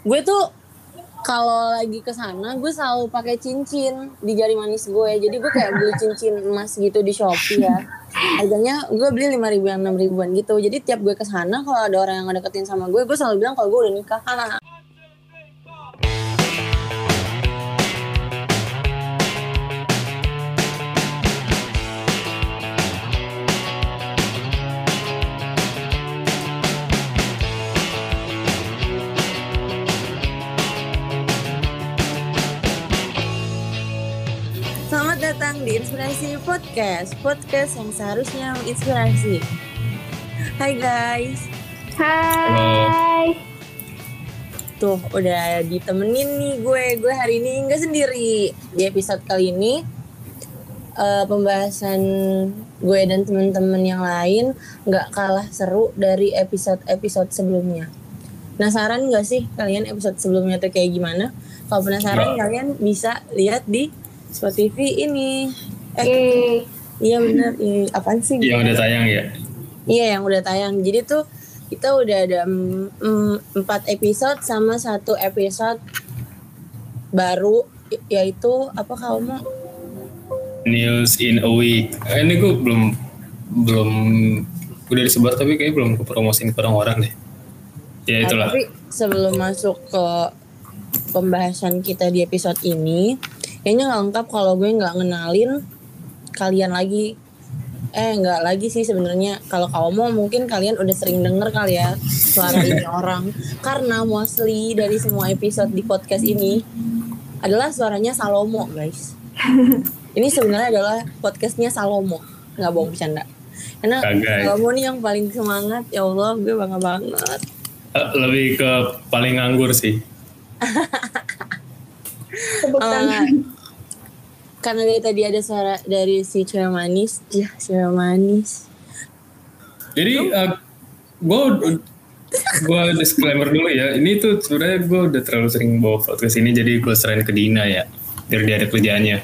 gue tuh kalau lagi ke sana gue selalu pakai cincin di jari manis gue. Jadi gue kayak beli cincin emas gitu di shopee ya. Harganya gue beli lima ribuan enam ribuan gitu. Jadi tiap gue ke sana kalau ada orang yang ngedeketin sama gue gue selalu bilang kalau gue udah nikah di Inspirasi Podcast, podcast yang seharusnya menginspirasi. Hai guys, Hai. tuh udah ditemenin nih gue, gue hari ini nggak sendiri. Di episode kali ini eh, pembahasan gue dan teman-teman yang lain nggak kalah seru dari episode-episode sebelumnya. Penasaran nggak sih kalian episode sebelumnya tuh kayak gimana? Kalau penasaran Nggak. kalian bisa lihat di Spotify ini. Eh, Yeay. Iya bener, Iya, apaan sih? yang udah tayang ya Iya yang udah tayang. Jadi tuh kita udah ada mm, empat episode sama satu episode baru yaitu apa kamu? news in a week Eh, ini gue belum belum udah disebar tapi kayaknya belum kepromosiin ke orang-orang deh ya Nah, itulah tapi sebelum masuk ke pembahasan kita di episode ini, kayaknya nggak lengkap kalau gue nggak ngenalin kalian lagi. Eh nggak lagi sih sebenarnya. Kalau kamu mungkin kalian udah sering denger kali ya suara ini orang. Karena mostly dari semua episode di podcast ini adalah suaranya Salomo guys. Ini sebenarnya adalah podcastnya Salomo, nggak bohong bercanda. Karena Kagak. Salomo nih yang paling semangat, ya Allah gue bangga banget. Eh, lebih ke paling nganggur sih Tepuk Eh, karena dari tadi ada suara dari si cewek manis, ya cewek manis. jadi gue gue disclaimer dulu ya ini tuh sebenarnya gue udah terlalu sering bawa podcast ini jadi gue serahin ke Dina ya biar dia ada kerjaannya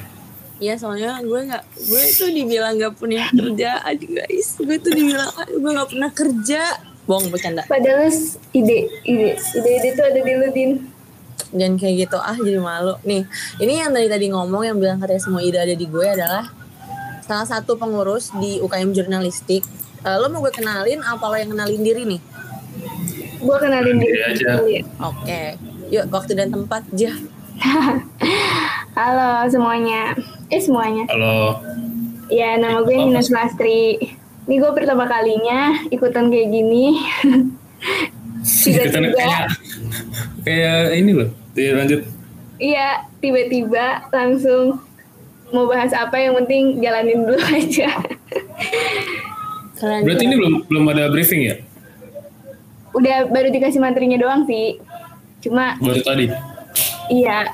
Iya soalnya gue nggak, gue tuh dibilang nggak punya kerjaan guys. Gue tuh dibilang "Ah, gue nggak pernah kerja. Bohong bercanda. Padahal s- ide, ide, ide-ide itu ada di lu, Din. Dan kayak gitu ah jadi malu. Nih ini yang dari tadi ngomong yang bilang katanya semua ide ada di gue adalah salah satu pengurus di UKM jurnalistik. Eh, lo mau gue kenalin apa lo yang kenalin diri nih? Gua kenalin diri Diri aja. Oke, yuk waktu dan tempat jah. Halo semuanya. Eh semuanya. kalau Ya nama gue Nina Sulastri. Ini gue pertama kalinya ikutan kayak gini. Tiba-tiba, kayak kayak ini loh. Iya, lanjut. Iya tiba-tiba langsung mau bahas apa yang penting jalanin dulu aja. Keren. berarti ini belum belum ada briefing ya? Udah baru dikasih materinya doang sih. Cuma baru tadi? Iya.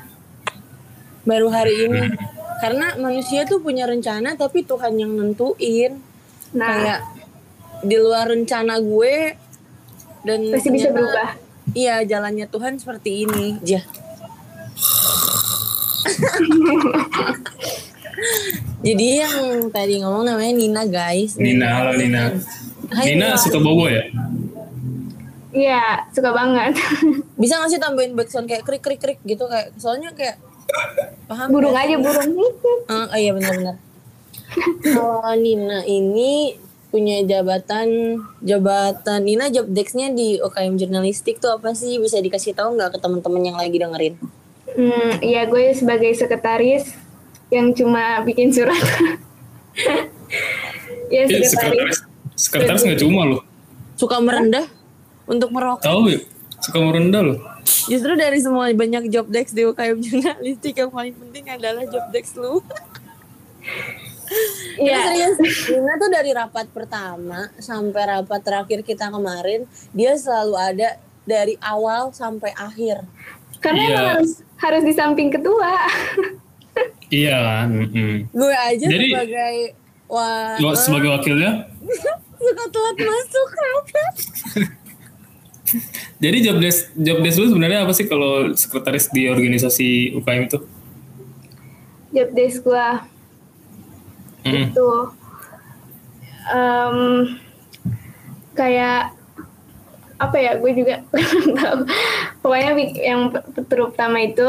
Baru hari ini. Karena manusia tuh punya rencana tapi Tuhan yang nentuin. Nah, kayak di luar rencana gue dan pasti bisa berubah. iya jalannya Tuhan seperti ini jah jadi yang tadi ngomong namanya Nina guys Nina halo Nina Hai, Nina Nina. suka bobo ya Iya, suka banget. bisa nggak sih tambahin backsound kayak krik krik krik gitu kayak soalnya kayak paham burung nggak? aja burung. Ah, oh iya benar-benar. Kalau Nina ini punya jabatan jabatan Nina job desk-nya di UKM jurnalistik tuh apa sih bisa dikasih tahu nggak ke teman-teman yang lagi dengerin? Hmm, iya gue sebagai sekretaris yang cuma bikin surat. ya Eh, sekretaris. sekretaris sekretaris nggak cuma loh Suka merendah untuk merokok. tahu ya suka merendah loh Justru dari semua banyak job desk di UKM jurnalistik yang paling penting adalah job desk lu. Iya. serius, Nina tuh dari rapat pertama sampai rapat terakhir kita kemarin, dia selalu ada dari awal sampai akhir. Karena Iya. emang harus harus di samping ketua. iya kan mm-mm. Gue aja Jadi- sebagai wah Lo sebagai wakilnya suka telat masuk rapat. jadi job desk job desk lu sebenarnya apa sih kalau sekretaris di organisasi UKM itu Job desk gue Mm-mm. tuh em, kayak apa ya gue juga tahu. Pokoknya yang terutama itu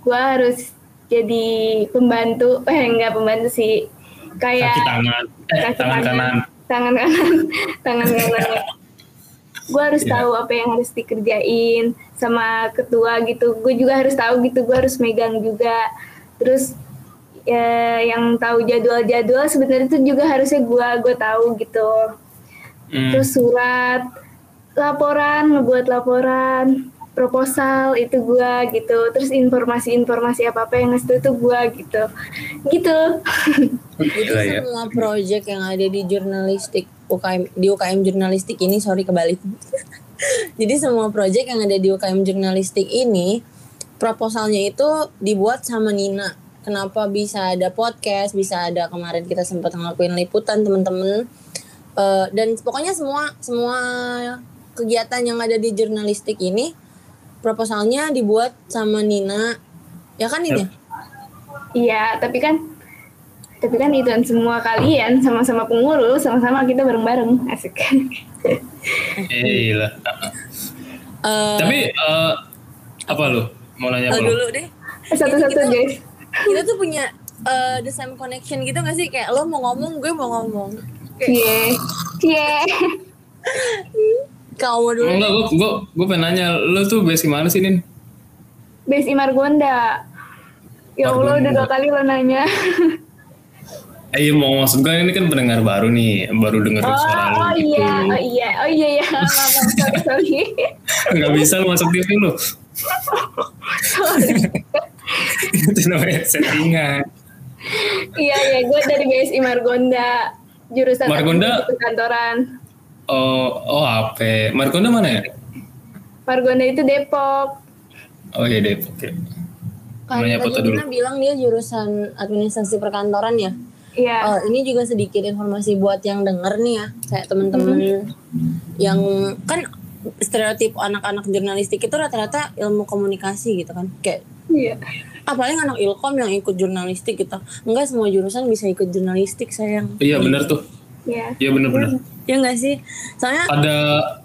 gue harus jadi pembantu. Eh enggak pembantu sih. Kayak kaki tangan. Eh kaki tangan kanan. Tangan kanan. Tangan kanan. Gue harus Iya. tahu apa yang harus dikerjain sama ketua gitu. Gue juga harus tahu gitu. Gue harus megang juga. Terus ya, yang tahu jadwal-jadwal sebenarnya itu juga harusnya gue gue tahu gitu Hmm. terus surat laporan ngebuat laporan proposal itu gua gitu terus informasi-informasi apa apa yang ngasih itu gua gitu gitu Jadi Gila ya. semua project yang ada di jurnalistik UKM di UKM jurnalistik ini sorry kebalik. Jadi semua project yang ada di UKM jurnalistik ini proposalnya itu dibuat sama Nina. Kenapa bisa ada podcast, bisa ada kemarin kita sempat ngelakuin liputan teman-teman. Eh, dan pokoknya semua semua kegiatan yang ada di jurnalistik ini proposalnya dibuat sama Nina. Ya kan ini? iya tapi kan tapi kan itu kan semua kalian sama-sama pengurus sama-sama kita bareng-bareng asik Eh, lah. Eh, Tapi eh, apa lu? Mau nanya apa lu? dulu deh. satu-satu guys kita tuh punya eh, the same connection gitu gak sih? Kayak lo mau ngomong gue mau ngomong. Cie cie. Kamu dulu. Enggak, gue gue gue pengen nanya, lu tuh base gimana sih Nin? base Imargonda ya Allah udah dua kali lo nanya. Eh iya mau maksud gue ini kan pendengar baru nih, baru denger oh, suara lu oh gitu. iya oh iya oh iya ya maaf, sorry sorry. Gak bisa lu masuk TV sorry Itu namanya settingan. Iya iya gue dari BSI Margonda jurusan Margonda? kantoran. Oh, oh apa? Markonda mana ya? Margonda itu Depok. Oh iya Depok ya. kan Namanya tadi dulu. Dina bilang dia jurusan administrasi perkantoran ya Iya. Eh, ini juga sedikit informasi buat yang denger nih ya kayak temen-temen yang kan stereotip anak-anak jurnalistik itu rata-rata ilmu komunikasi gitu kan kayak Iya. apalagi anak ilkom yang ikut jurnalistik gitu enggak semua jurusan bisa ikut jurnalistik sayang Iya bener tuh. Iya. Iya bener bener. ya enggak sih soalnya Ada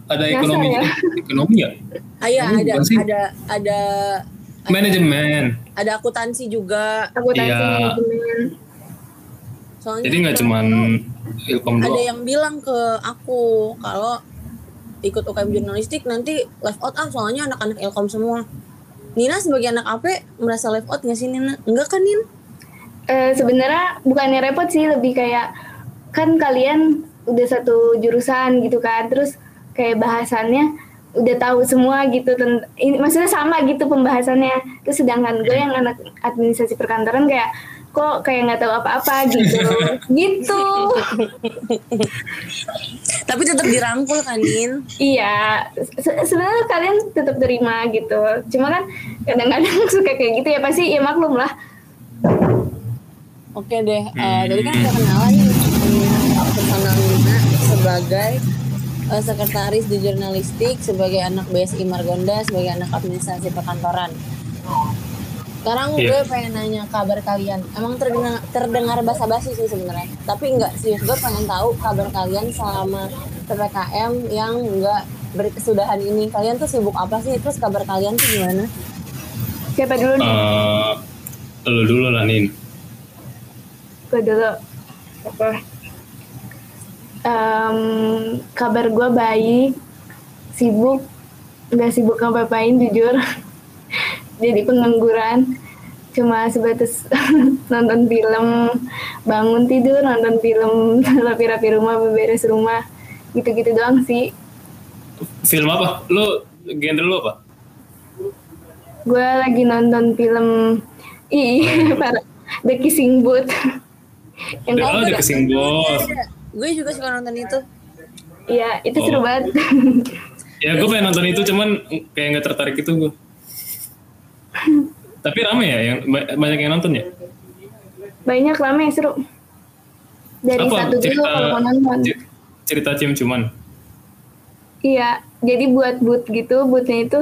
ada ekonomi ya? ekonomi ya? ah, iya Hmm, ada sih? ada ada Manajemen. ada akuntansi juga Aku tanya Iya. manajemen. soalnya Jadi nggak cuman ilkom ada doang. yang bilang ke aku kalau ikut UKM jurnalistik nanti left out ah soalnya anak-anak ilkom semua Nina sebagai anak AP merasa left out nggak sih Nina? Enggak kan Nin Eh, sebenarnya bukannya repot sih lebih kayak kan kalian udah satu jurusan gitu kan terus kayak bahasannya udah tahu semua gitu ini maksudnya sama gitu pembahasannya. Terus sedangkan gue yang anak administrasi perkantoran kayak kok kayak nggak tahu apa-apa gitu. Gitu. Tapi tetap dirangkul kan Nin iya. Se- sebenarnya kalian tetap terima gitu. Cuma kan kadang-kadang suka kayak gitu ya pasti ya maklum lah. Oke deh, eh, tadi kan udah kenalan nih hmm, personal Nina sebagai eh, sekretaris di jurnalistik, sebagai anak BSI Margonda, sebagai anak administrasi perkantoran. Sekarang Iya. gue pengen nanya kabar kalian. Emang terdengar terdengar basa-basi sih sebenarnya, tapi enggak serius. Gue pengen tahu kabar kalian selama ppkm yang enggak berkesudahan ini. Kalian tuh sibuk apa sih? Terus kabar kalian tuh gimana? siapa dulu nih Eh, lu dulu lah Nin. gue dulu apa Em, kabar gue baik sibuk nggak sibuk ngapa-ngapain jujur jadi pengangguran cuma sebatas nonton film bangun tidur nonton film rapi-rapi rumah beberes rumah gitu-gitu doang sih Film apa? Lu genre lu apa? gue lagi nonton film ih para The Kissing Booth yang Oh, The Kissing Booth. Gue juga suka nonton itu. Iya, itu seru Oh. banget. Ya gue pengen nonton itu cuman kayak nggak tertarik itu gue. Tapi rame ya, yang ba- banyak yang nonton ya. Banyak rame seru. Dari Apa satu dulu cerita kalau mau nonton. cerita cium cuman. Iya, jadi buat boot gitu, bootnya itu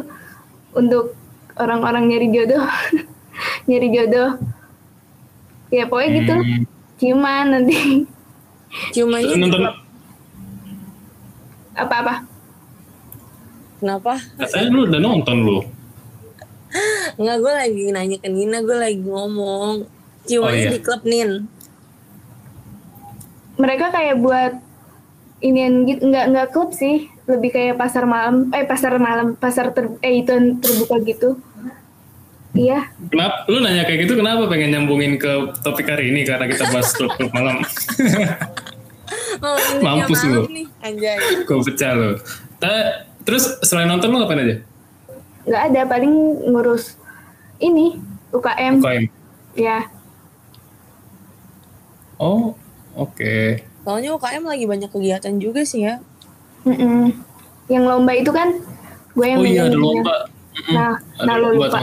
untuk orang-orang nyari jodoh. nyari jodoh. Ya pokoknya gitu. Hmm. Ciuman nanti Ciumannya Nonton apa-apa. Kenapa? Katanya lu udah nonton lu. Enggak, gue lagi nanya ke Nina, gue lagi ngomong. Ciumanya Oh, iya. di klub Nin. Mereka kayak buat inian gitu nggak nggak klub sih lebih kayak pasar malam eh pasar malam pasar ter, eh itu yang terbuka gitu iya Kenapa? Lu nanya kayak gitu kenapa pengen nyambungin ke topik hari ini karena kita bahas klub klub malam. Oh, ini Mampus lu. anjay. Gue pecah lu. Terus selain nonton lu ngapain aja? nggak ada paling ngurus ini UKM UKM. ya Oh, oke. Soalnya UKM lagi banyak kegiatan juga sih ya. Mm-mm. yang lomba itu kan gue yang Oh iya ada lomba. Mm-mm. nah Ada nah lo lomba, lupa.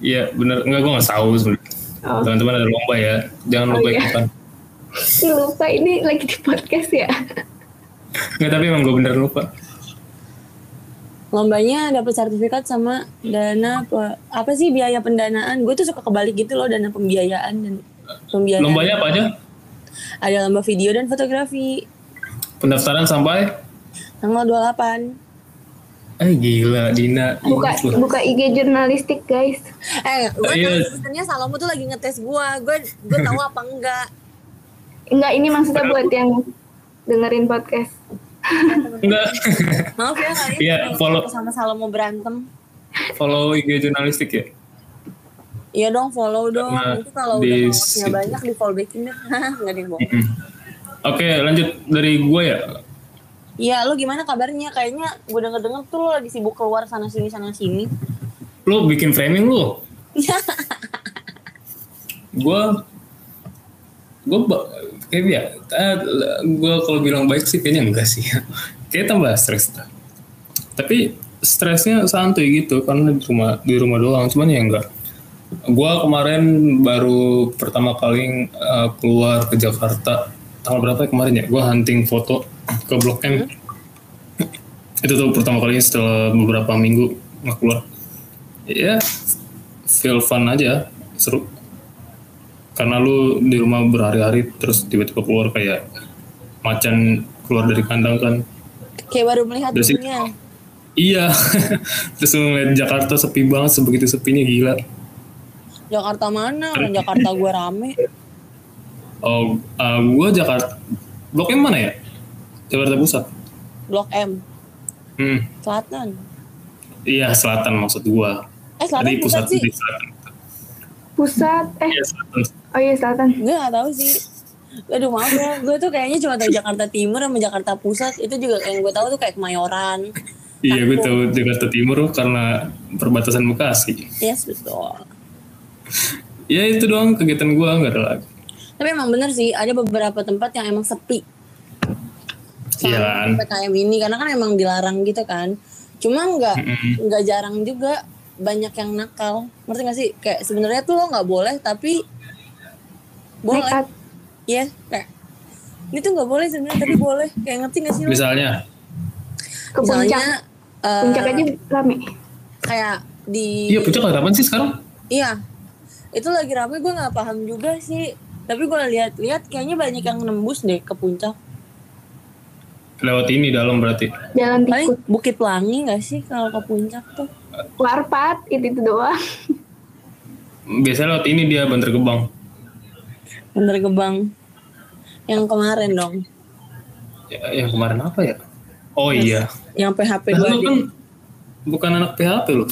Iya bener, enggak gue gak tahu sebenarnya. oh Teman-teman ada lomba ya, jangan Oh, lupa iya. ikutan. Lupa ini lagi di podcast ya Enggak tapi emang gue bener lupa. Lombanya dapat sertifikat sama dana pe- apa sih biaya pendanaan? Gue tuh suka kebalik gitu loh dana pembiayaan dan pembiayaan. Lombanya apa aja? Ada lomba video dan fotografi Pendaftaran sampai? tanggal 28. Eh gila Dina. buka Ih, buka IG jurnalistik guys Eh, gue Iya. tahu sebenarnya Salomo tuh lagi ngetes gue. Gue gue tahu apa enggak. enggak ini maksudnya buat yang dengerin podcast Enggak. Maaf ya kali Iya, ini follow- sama Salomo berantem. Follow IG jurnalistik ya. Iya dong follow dong. Karena Itu kalau udah followersnya banyak di follow backin deh. Enggak ada yang bohong. Oke lanjut dari gue ya. Iya, lu gimana kabarnya? Kayaknya gue denger-denger tuh lu lagi sibuk keluar sana sini sana sini. Lu bikin framing lu. gue gue kayak ya gue kalau bilang baik sih kayaknya enggak sih. Kayak tambah stres. Dah. tapi stresnya santuy gitu karena di rumah di rumah doang cuman ya enggak. Gue kemarin baru pertama kali uh, keluar ke Jakarta tanggal berapa ya kemarin ya? Gue hunting foto ke Blok M. Itu tuh pertama kali setelah beberapa minggu nggak keluar. Ya feel fun aja seru karena lu di rumah berhari-hari terus tiba-tiba keluar kayak macan keluar dari kandang kan Kayak baru melihat sih. dunia. iya terus lu ngeliat Jakarta sepi banget sebegitu sepinya gila Jakarta mana? Orang Jakarta gue rame. oh uh, gua Jakarta blok M mana ya Jakarta Pusat Blok M, hmm Selatan. iya selatan maksud gua Eh Selatan Tadi pusat, sih. di selatan pusat eh iya selatan oh iya selatan Gue gak tahu sih. Aduh maaf ya, gue tuh kayaknya cuma tahu Jakarta Timur sama Jakarta Pusat. Itu juga yang gue tahu tuh kayak Kemayoran. iya gue tahu Jakarta Timur karena perbatasan Bekasi Yes, betul. ya itu doang kegiatan gua nggak ada lagi Tapi emang bener sih, ada beberapa tempat yang emang sepi. Iya kan? PKM ini, karena kan emang dilarang gitu kan. Cuma nggak nggak jarang juga banyak yang nakal. Ngerti gak sih? Kayak sebenarnya tuh lo nggak boleh, tapi boleh. nekat Iya, kayak ini tuh nggak boleh sebenarnya, tapi boleh. Kayak ngerti gak sih lo? misalnya ke puncak Misalnya, eh, puncak aja rame kayak di iya puncak kapan sih sekarang Iya, itu lagi rame gue nggak paham juga sih. Tapi gue lihat-lihat kayaknya banyak yang nembus deh ke puncak. lewat ini dalam berarti jalan Paling tikus Bukit Pelangi nggak sih kalau ke puncak tuh? warpat itu itu doang biasanya lewat ini dia Bantar Gebang Bener Gebang. Yang kemarin dong, ya, yang kemarin apa ya oh iya yang PHP gue. lu kan bukan anak PHP lo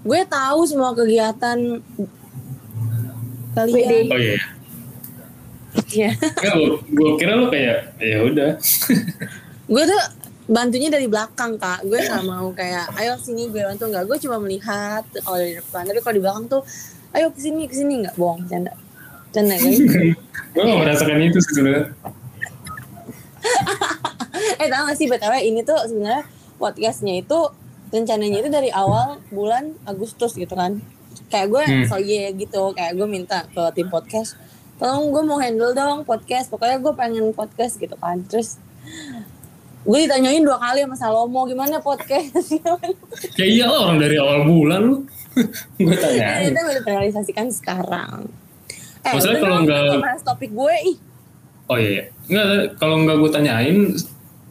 Gue tahu semua kegiatan kalian. Oh iya Iya. Enggak, gua, gua kira lu kayak ya udah gue tuh bantunya dari belakang kak. Gue nggak mau kayak, ayo sini gue bantu nggak. Gue cuma melihat kalau dari depan. Tapi kalau di belakang tuh, ayo ke sini ke sini nggak bohong, canda. Canda kan? gue gak merasakan itu sih sebenarnya. Eh tau gak sih btw ini tuh sebenarnya podcastnya itu rencananya itu dari awal bulan Agustus gitu kan. Kayak gue Hmm. so iya gitu. Kayak gue minta ke tim podcast tolong gue mau handle dong podcast. Pokoknya gue pengen podcast gitu kan. Terus gue ditanyain dua kali sama Salomo gimana podcast? Ya iya orang dari awal bulan lu. Gue Nah, tanya itu udah terrealisasikan sekarang eh Maksudnya kalau nggak- bahas topik gue ih. Oh iya iya. nggak kalau nggak gue tanyain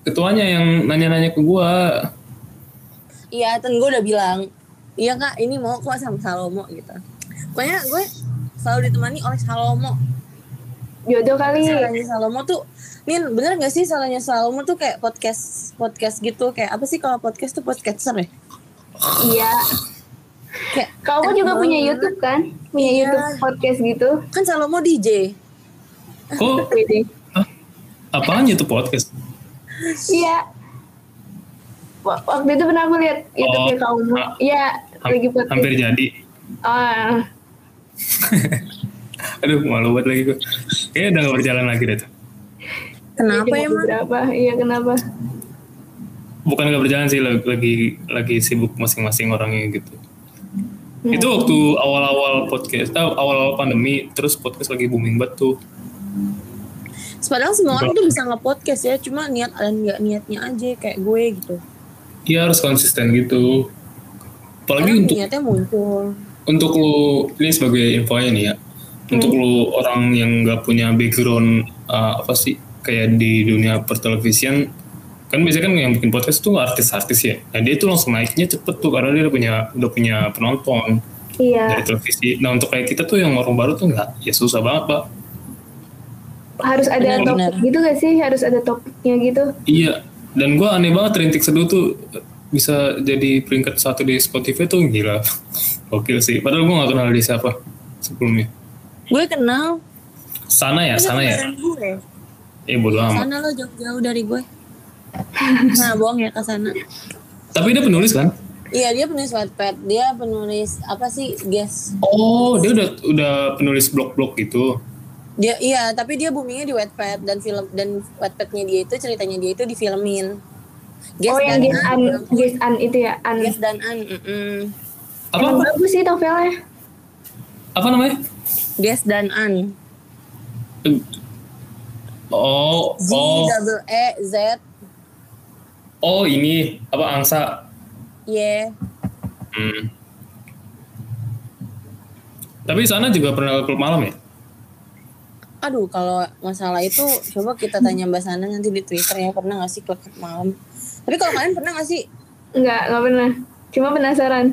ketuanya yang nanya-nanya ke gue iya dan gue udah bilang iya kak ini mau kok sama Salomo? gitu. Pokoknya gue selalu ditemani oleh Salomo. Jodoh kali. salahnya Salomo tuh Nin bener gak sih salahnya Salomo tuh kayak podcast podcast gitu? Kayak apa sih kalau podcast tuh podcaster ya? Iya. Kayak Kamu juga punya YouTube kan? Punya Iya. YouTube podcast gitu. kan Salomo DJ Kok apaan itu podcast? Iya. Wa- Waktu itu pernah aku lihat YouTube-nya Oh. kamu. Iya, lagi podcast. hampir jadi. Ah, Aduh, malu banget lagi gue. Kayaknya udah gak berjalan lagi deh tuh. kenapa ya beberapa. Iya, kenapa? Bukan gak berjalan sih, lagi, lagi sibuk masing-masing orangnya gitu. Hmm. Itu waktu awal-awal podcast, eh, awal-awal pandemi, terus podcast lagi booming banget tuh. Padahal semua orang tuh bisa nge-podcast ya, cuma niat dan nggak niatnya aja kayak gue gitu. Iya harus konsisten gitu. Apalagi Kadang untuk niatnya muncul. untuk lu ini sebagai infonya nih ya. Untuk lu orang yang nggak punya background uh, apa sih kayak di dunia pertelevisian kan biasanya kan yang bikin podcast tuh artis-artis ya. Nah dia tuh langsung naiknya cepet tuh karena dia udah punya udah punya penonton Iya, dari televisi. Nah untuk kayak kita tuh yang orang baru tuh nggak ya susah banget pak. harus ada topik gitu gak sih? Harus ada topiknya gitu. Iya. Dan gua aneh banget Rintik Seduh tuh bisa jadi peringkat satu di Spotify tuh gila. Gokil sih. Padahal gua gak kenal dia siapa sebelumnya. Gue kenal. Sana ya, Dia sana ya. Gue. Eh bodo amat. Sana lo jauh-jauh dari gue. Nah, bohong ya ke sana. Tapi dia penulis kan? Iya, dia penulis Wattpad. Dia penulis apa sih? Guest. Oh, dia udah udah penulis blog-blog gitu. Dia iya, tapi dia boomingnya di Wattpad dan film dan Wattpadnya dia itu ceritanya dia itu difilmin. Guest oh, yang dan Guess An. Guess An itu ya, An. Guest dan An. mm-mm. Apa? Emang bagus sih novelnya. apa namanya? Guest dan An. Oh, Z oh, double E Z oh ini apa angsa? Y. Hmm. Tapi sana juga pernah ke klub malam ya? Aduh, kalau masalah itu coba kita tanya Mbak Sana nanti di Twitter ya pernah nggak sih klub malam? Tapi kalau kalian pernah nggak sih? Enggak, enggak pernah. Cuma penasaran.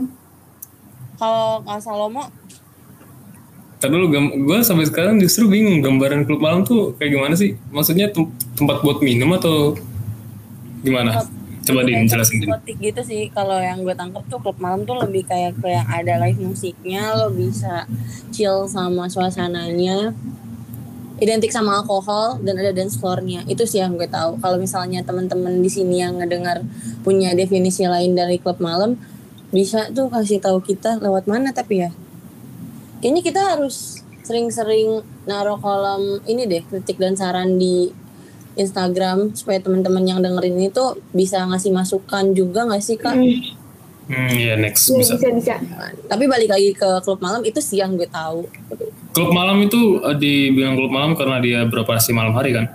Kalau Kak Salomo, Tadi dulu gue sampai sekarang justru bingung gambaran klub malam tuh kayak gimana sih? Maksudnya tem- tempat buat minum atau gimana? Coba. Din. diskotik gitu sih. Kalau yang gue tangkap tuh klub malam tuh lebih kayak ke yang ada live musiknya, lo bisa chill sama suasananya. Identik sama alkohol dan ada dance floor-nya. Itu sih yang gue tahu. Kalau misalnya teman-teman di sini yang ngedengar punya definisi lain dari klub malam, bisa tuh kasih tahu kita lewat mana tapi ya. Kayaknya kita harus sering-sering naruh kolom ini deh kritik dan saran di Instagram supaya teman-teman yang dengerin ini tuh bisa ngasih masukan juga nggak sih kak? Hmm, Hmm, ya next iya, bisa. bisa, bisa. Tapi balik lagi ke klub malam itu sih yang gue tahu. Klub malam itu eh, dibilang klub malam karena dia beroperasi malam hari kan?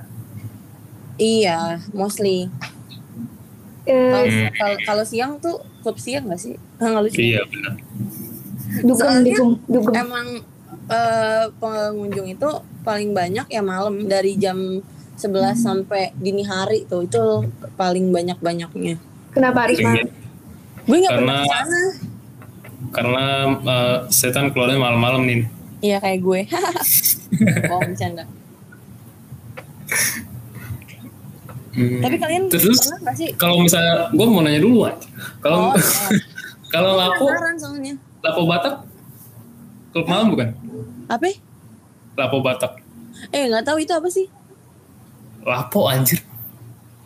Iya, mostly. Eh, Kalau Hmm. kalau- siang tuh klub siang nggak sih? Nggak lucu. Iya benar. dugem, Soalnya dugem, dugem. Emang eh, pengunjung itu paling banyak ya malam dari jam 11 sampai dini hari tuh itu paling banyak banyaknya. Kenapa harus Iya. malam? Gue nggak pernah Karena- ke sana. Karena eh, setan keluarnya malam-malam nih. Iya kayak gue. oh bercanda. Hmm. Tapi kalian Terus pernah nggak sih? kalau misalnya gue mau nanya dulu. Kalau Oh, iya. kalau lapo lapo Batak klub malam bukan? Apa? Lapo Batak. Eh nggak tahu itu apa sih? Lapo anjir.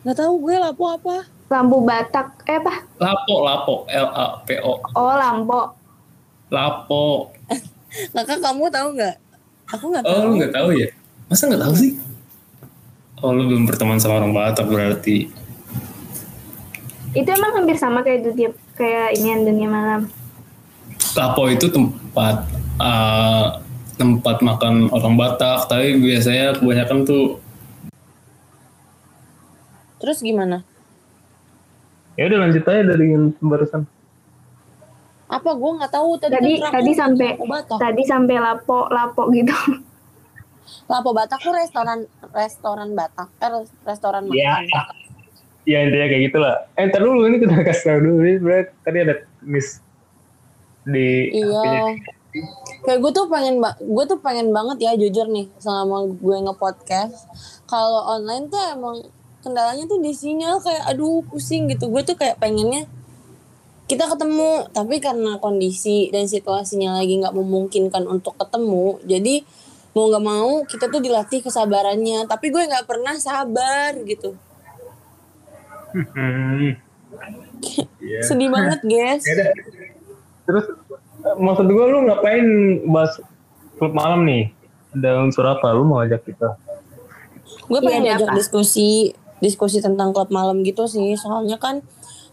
Nggak tahu gue lapo apa. Lampu Batak, eh apa? Lapo, Lapo, L A P O. Oh, lampo. Lapo. Kakak kamu tahu nggak? Aku nggak tahu. Oh, lu nggak tahu ya? Masa nggak tahu sih? Oh, lu belum berteman sama orang Batak berarti. Itu emang hampir sama kayak tiap kayak ini dunia malam. Lapo itu tempat eh, tempat makan orang Batak, tapi biasanya kebanyakan tuh Terus gimana? ya udah lanjut aja dari yang barusan. Apa gue nggak tahu tadi. Tadi kan tadi sampai Batak. tadi sampai lapo lapo gitu. Lapo Batak tuh restoran restoran Batak, eh, restoran makan. Iya. ya intinya kayak gitulah eh ntar dulu ini kita kasih tau dulu ini sebenarnya tadi ada miss di Iya. Kayak gue tuh pengen gue tuh pengen banget ya jujur nih selama gue nge-podcast. Kalau online tuh emang kendalanya tuh di sinyal kayak aduh pusing gitu. Gue tuh kayak pengennya kita ketemu tapi karena kondisi dan situasinya lagi nggak memungkinkan untuk ketemu jadi mau nggak mau kita tuh dilatih kesabarannya tapi gue nggak pernah sabar gitu Hmm. Sedih banget guys Ya. Terus eh, maksud gue lu ngapain bahas klub malam nih? Ada unsur apa? Lu mau ajak kita? gue pengen ngajak apa? diskusi diskusi tentang klub malam gitu sih soalnya kan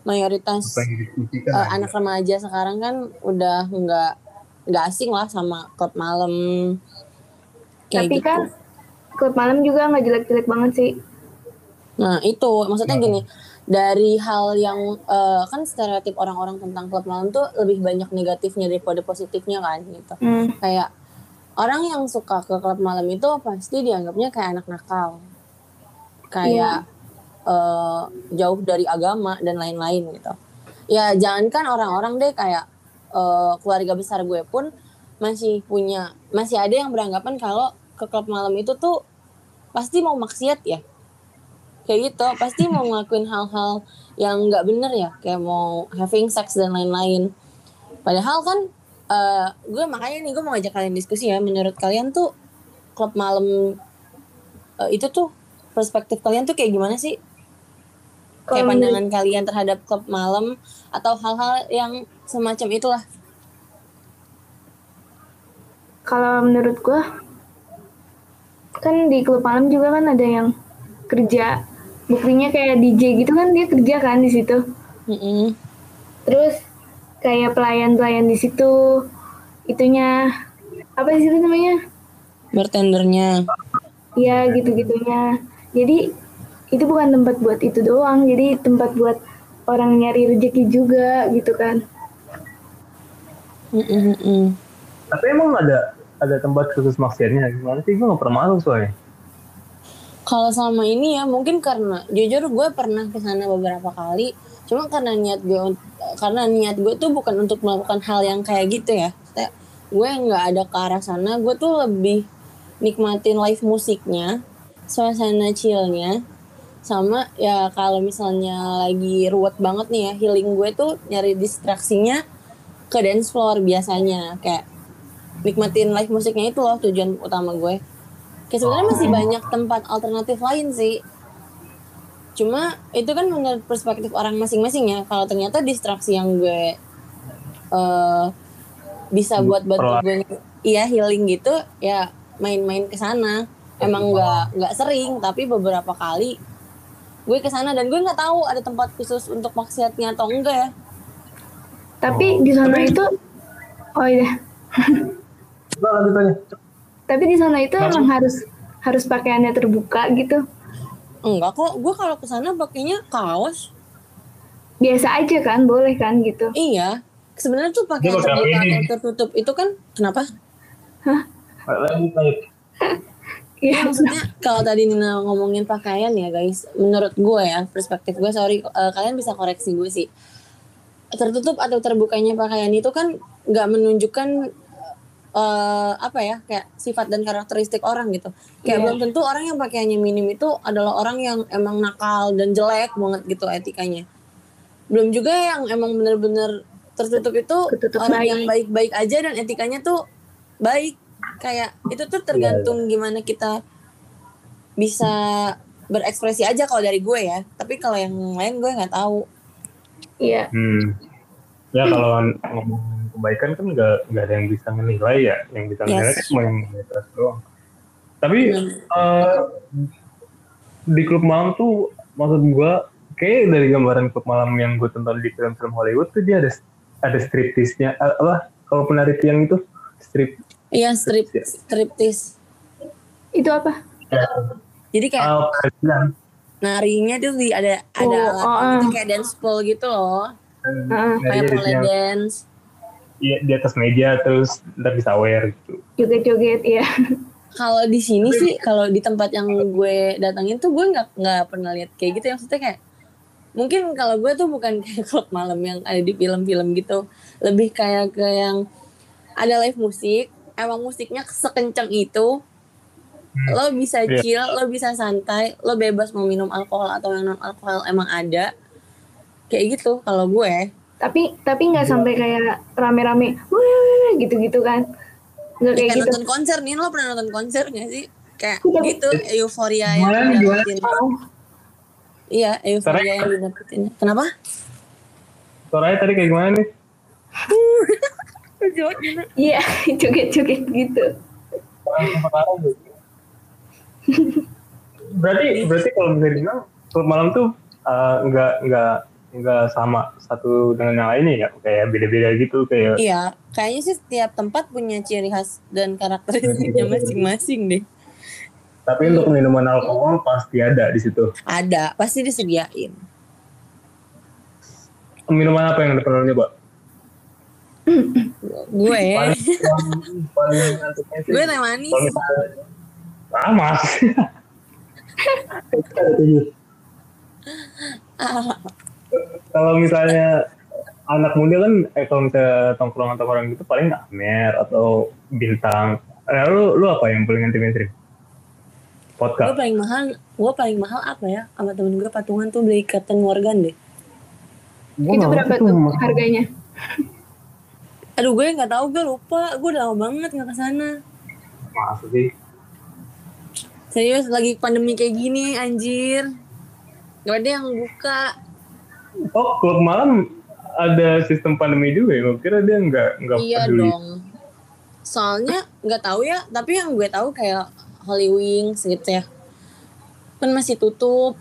mayoritas eh, anak remaja sekarang kan udah nggak nggak asing lah sama klub malam kayak Tapi gitu. kan klub malam juga nggak jelek-jelek banget sih. Nah itu maksudnya gini dari hal yang eh, kan stereotip orang-orang tentang klub malam tuh lebih banyak negatifnya daripada positifnya kan gitu. Hmm. Kayak orang yang suka ke klub malam itu pasti dianggapnya kayak anak nakal, kayak eh, jauh dari agama dan lain-lain gitu. Ya jangankan orang-orang deh kayak eh, keluarga besar gue pun masih punya masih ada yang beranggapan kalau ke klub malam itu tuh pasti mau maksiat ya. Kayak gitu pasti mau ngelakuin hal-hal yang nggak bener ya kayak mau having sex dan lain-lain. Padahal kan eh, gue makanya nih gue mau ngajak kalian diskusi ya menurut kalian tuh klub malam eh, itu tuh perspektif kalian tuh kayak gimana sih kayak pandangan kalian terhadap klub malam atau hal-hal yang semacam itulah Kalau menurut gua kan di klub malam juga kan ada yang kerja. Buktinya kayak DJ gitu kan dia kerja kan di situ. Mm-mm. Terus kayak pelayan-pelayan di situ itunya apa sih itu namanya? bartendernya Ya gitu-gitunya. Jadi itu bukan tempat buat itu doang, jadi tempat buat orang nyari rezeki juga gitu kan. Mm-mm. Tapi emang ada ada tempat khusus maksiatnya gimana sih? Gue gak pernah masuk soalnya. Kalau selama ini ya mungkin karena jujur gue pernah ke sana beberapa kali. Cuma karena niat gue karena niat gue tuh bukan untuk melakukan hal yang kayak gitu ya. Kayak gue nggak ada ke arah sana. Gue tuh lebih nikmatin live musiknya, suasana chillnya, sama ya kalau misalnya lagi ruwet banget nih ya healing gue tuh nyari distraksinya ke dance floor biasanya kayak nikmatin live musiknya itu loh tujuan utama gue. Kayak sebenarnya masih banyak tempat alternatif lain sih. Cuma itu kan menurut perspektif orang masing-masing ya. Kalau ternyata distraksi yang gue eh bisa buat bantu gue iya healing gitu ya main-main ke sana. Emang nggak nggak sering tapi beberapa kali gue ke sana dan gue nggak tahu ada tempat khusus untuk maksiatnya atau enggak ya. Tapi di sana itu oh iya. Lanjut. Tapi di sana itu emang harus harus pakaiannya terbuka gitu. Enggak kok, gue kalau ke sana pakainya kaos. Biasa aja kan, boleh kan gitu. Iya. Sebenarnya tuh pakai Dia pakai terbuka atau tertutup itu kan kenapa? Lanjut lanjut. Iya. Maksudnya kalau tadi Nina ngomongin pakaian ya guys, menurut gue ya perspektif gue sorry eh, kalian bisa koreksi gue sih. Tertutup atau terbukanya pakaian itu kan nggak menunjukkan eh apa ya kayak sifat dan karakteristik orang gitu. Kayak Iya. belum tentu orang yang pakaiannya minim itu adalah orang yang emang nakal dan jelek banget gitu etikanya. Belum juga yang emang bener-bener tertutup itu Tertutup orang baik. yang baik-baik aja dan etikanya tuh baik. Kayak itu tuh tergantung gimana kita bisa berekspresi aja kalau dari gue ya. Tapi kalau yang lain gue nggak tahu. Iya. Hmm. Ya kalau ngomong kebaikan kan nggak nggak ada yang bisa menilai ya, yang bisa menilai Yes. kan cuma yang atas doang. Tapi Hmm. eh, di klub malam tuh maksud gua kayak dari gambaran klub malam yang gue tonton di film-film Hollywood tuh dia ada ada striptisnya eh, apa kalau penari tiang itu strip Iya strip striptis. Itu apa? Jadi kayak penari narinya tuh di ada ada Oh, alat oh, gitu ah. kayak dance pole gitu loh. Heeh. Nah, Kayak pole dance. Iya, di atas meja terus ntar bisa wear gitu. Joget-joget, iya. Kalau di sini sih, kalau di tempat yang gue datangin tuh gue nggak nggak pernah lihat kayak gitu. Yang maksudnya kayak mungkin kalau gue tuh bukan kayak klub malam yang ada di film-film gitu lebih kayak ke yang ada live musik emang musiknya sekencang itu lo bisa Iya. chill lo bisa santai lo bebas mau minum alkohol atau yang non alkohol emang ada kayak gitu kalau gue Tapi tapi nggak sampai kayak rame-rame, gitu-gitu kan? Nggak kayak kayak gitu. nonton konser nih lo pernah nonton konser gak sih kayak Iya. gitu euforia yang Gimana, gimana? didapetin iya euforia yang didapetin kenapa Suaranya tadi kayak gimana nih? Iya, joget-joget gitu. berarti berarti kalau bisa dibilang klub malam tuh eh, nggak nggak nggak sama satu dengan yang lainnya ya kayak beda-beda gitu kayak Iya, kayaknya sih setiap tempat punya ciri khas dan karakteristiknya masing-masing deh. tapi untuk minuman alkohol pasti ada di situ Ada, pasti disediain. minuman apa yang pernah lo nyoba Gue, sih gue teh manis. kalau misalnya ah mas kalau misalnya anak muda kan eh kalau misalnya tongkrongan tongkrongan gitu paling amer atau bintang eh, lu lu apa yang paling anti mainstream Gue vodka paling mahal, gue paling mahal apa ya? Sama temen gue patungan tuh beli Captain Morgan deh. Gua itu berapa tuh harganya? Aduh gue nggak tahu, gue lupa. Gue udah lama banget nggak ke sana. masa sih Serius, lagi pandemi kayak gini, anjir. Gak ada yang buka. oh klub malam ada sistem pandemi juga ya gue kira dia nggak nggak Iya peduli dong. Soalnya nggak tahu ya, tapi yang gue tahu kayak Holy Wings gitu ya. Kan masih tutup.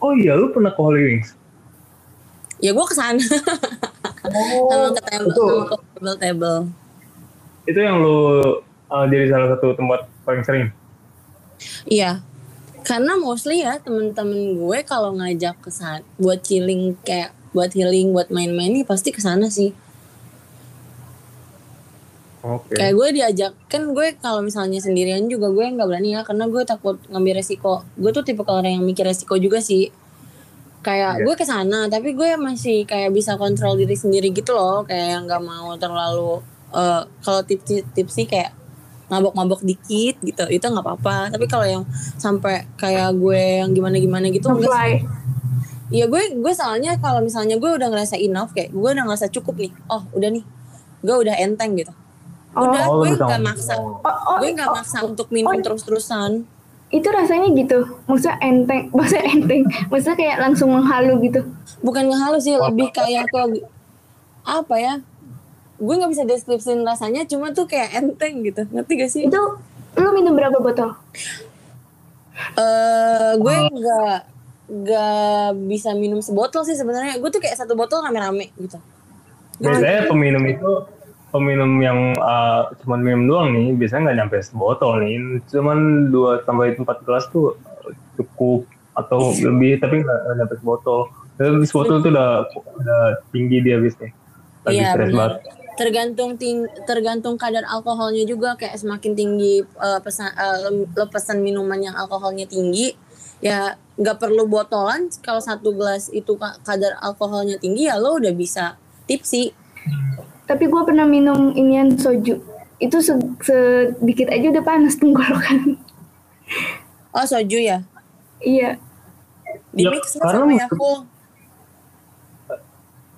oh iya lu pernah ke Holy Wings Ya gue ke sana sama ke table, itu sama ke table table. itu yang lu uh, jadi salah satu tempat paling sering Iya. Karena mostly ya temen-temen gue kalau ngajak ke sana buat chilling kayak buat healing, buat main-main nih pasti ke sana sih. oke Kayak gue diajak kan gue kalau misalnya sendirian juga gue nggak berani ya karena gue takut ngambil resiko. Gue tuh tipe orang yang mikir resiko juga sih. Kayak Iya. gue ke sana tapi gue masih kayak bisa kontrol diri sendiri gitu loh. Kayak yang nggak mau terlalu eh, kalau tips tips sih kayak mabok-mabok dikit gitu itu nggak apa-apa tapi kalau yang sampai kayak gue yang gimana-gimana gitu enggak. Iya gue gue soalnya kalau misalnya gue udah ngerasa enough kayak gue udah ngerasa cukup nih. Oh udah nih, gue udah enteng gitu. Oh, Udah Oh, gue nggak maksa. oh, oh, Gue nggak oh, maksa untuk minum oh. terus-terusan. Itu rasanya gitu. Maksudnya enteng, maksudnya enteng. Maksudnya kayak langsung menghalu gitu. Bukan ngehalu sih, lebih kayak ke apa ya? Gue nggak bisa deskripsiin rasanya, cuma tuh kayak enteng gitu. Ngerti gak sih? Itu lu minum berapa botol? Eh, gue nggak nggak bisa minum sebotol sih sebenarnya. Gue tuh kayak satu botol rame-rame gitu. biasanya peminum itu peminum yang uh, cuman minum doang nih biasanya nggak nyampe sebotol nih. Cuman 2 sampai 4 gelas tuh cukup atau lebih tapi nggak nyampe sebotol. Dan sebotol tuh udah udah tinggi dia biasanya lagi Iya stres banget. Tergantung ting tergantung kadar alkoholnya juga kayak semakin tinggi eh, pesan lem- lo pesan minuman yang alkoholnya tinggi ya nggak perlu botolan. Kalau satu gelas itu ka- kadar alkoholnya tinggi ya lo udah bisa tipsi Tapi gue pernah minum inian soju. Itu se- sedikit aja udah panas tenggorokan. oh soju ya iya. di Ya, mix karena sama maksud- Yakult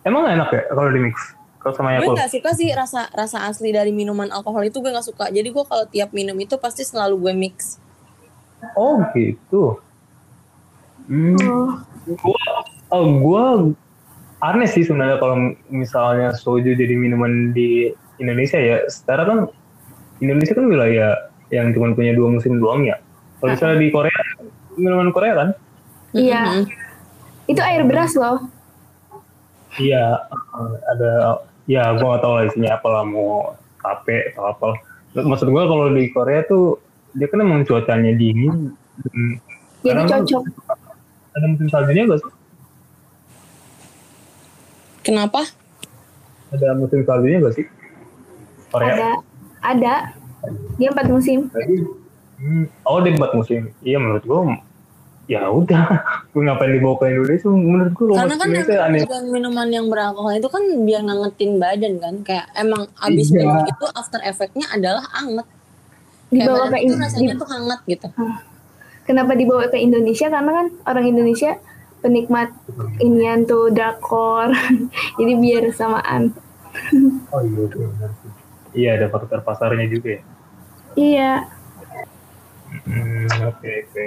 emang enak ya kalau di mix kalau sama gue Yakult nggak suka sih rasa rasa asli dari minuman alkohol itu gue nggak suka jadi gue kalau tiap minum itu pasti selalu gue mix oh gitu hmm. Oh. gua oh, gua aneh sih sebenarnya kalau misalnya soju jadi minuman di Indonesia ya. Sekarang kan Indonesia kan wilayah yang cuma punya dua musim doang ya. Kalau misalnya di Korea minuman Korea kan? Iya. Mhm. Itu air beras loh. Iya eh, ada ya gua gak tahu lah isinya apa lah mau tape atau apa. Maksud gua kalau di Korea tuh dia kan emang cuacanya dingin. Jadi cocok. Ada musim saljunya gak sih? Kenapa Ada musim saljunya gak sih? Korea? Ada. Ada. Dia empat musim. Jadi, hmm, oh dia empat musim. Iya menurut gua ya udah. gue ngapain dibawa ke Indonesia menurut gue Karena kan aneh minuman yang beralkohol itu kan biar ngangetin badan kan. Kayak emang abis Iya. minum itu after effectnya adalah anget. Kayak Dibawa ke itu rasanya di- tuh hangat gitu. Kenapa dibawa ke Indonesia? Karena kan orang Indonesia penikmat inian tuh drakor. Jadi biar samaan. oh iya benar iya ada faktor pasarnya juga ya Iya. Hmm, oke oke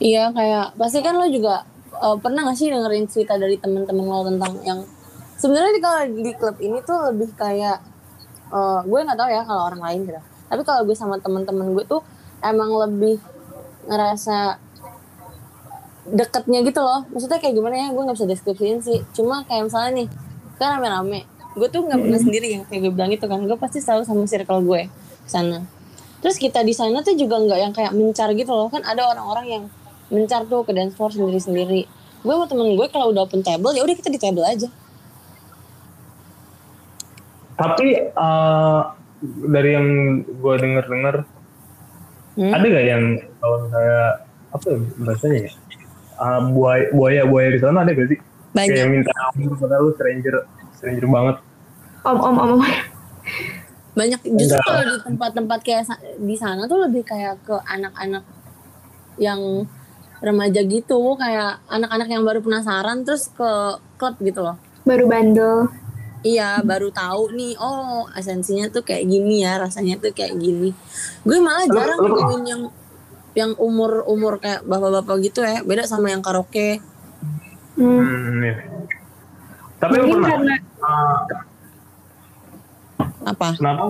Iya kayak pasti kan lo juga eh, pernah gak sih dengerin cerita dari teman-teman lo tentang yang sebenarnya di- kalau di klub ini tuh lebih kayak eh, gue nggak tahu ya kalau orang lain gitu. Tapi kalau gue sama teman-teman gue tuh emang lebih ngerasa deketnya gitu loh. Maksudnya kayak gimana ya? Gue nggak bisa deskripsiin sih. Cuma kayak misalnya nih, kan rame-rame. Gue tuh nggak pernah sendiri yang kayak gue bilang itu kan. Gue pasti selalu sama circle gue sana. Terus kita di sana tuh juga nggak yang kayak mencar gitu loh. Kan ada orang-orang yang mencar tuh ke dance floor sendiri-sendiri. Gue sama temen gue kalau udah open table ya udah kita di table aja. tapi eh, dari yang gue denger dengar Hmm? ada gak yang kalau saya apa ya bahasanya ya Eh, buaya buaya buaya di sana ada gak sih kayak Banyak. minta ampun padahal lu stranger stranger banget Om om om om. Banyak. Justru Enggak. kalau di tempat-tempat kayak di sana tuh lebih kayak ke anak-anak yang remaja gitu, kayak anak-anak yang baru penasaran terus ke klub gitu loh. Baru bandel. Iya, baru tahu nih, oh esensinya tuh kayak gini ya, rasanya tuh kayak gini. Gue malah jarang nemuin yang yang umur-umur kayak bapak-bapak gitu ya, beda sama yang karaoke. Hmm. hmm, iya. tapi lu Mungkin pernah karena eh, Apa? kenapa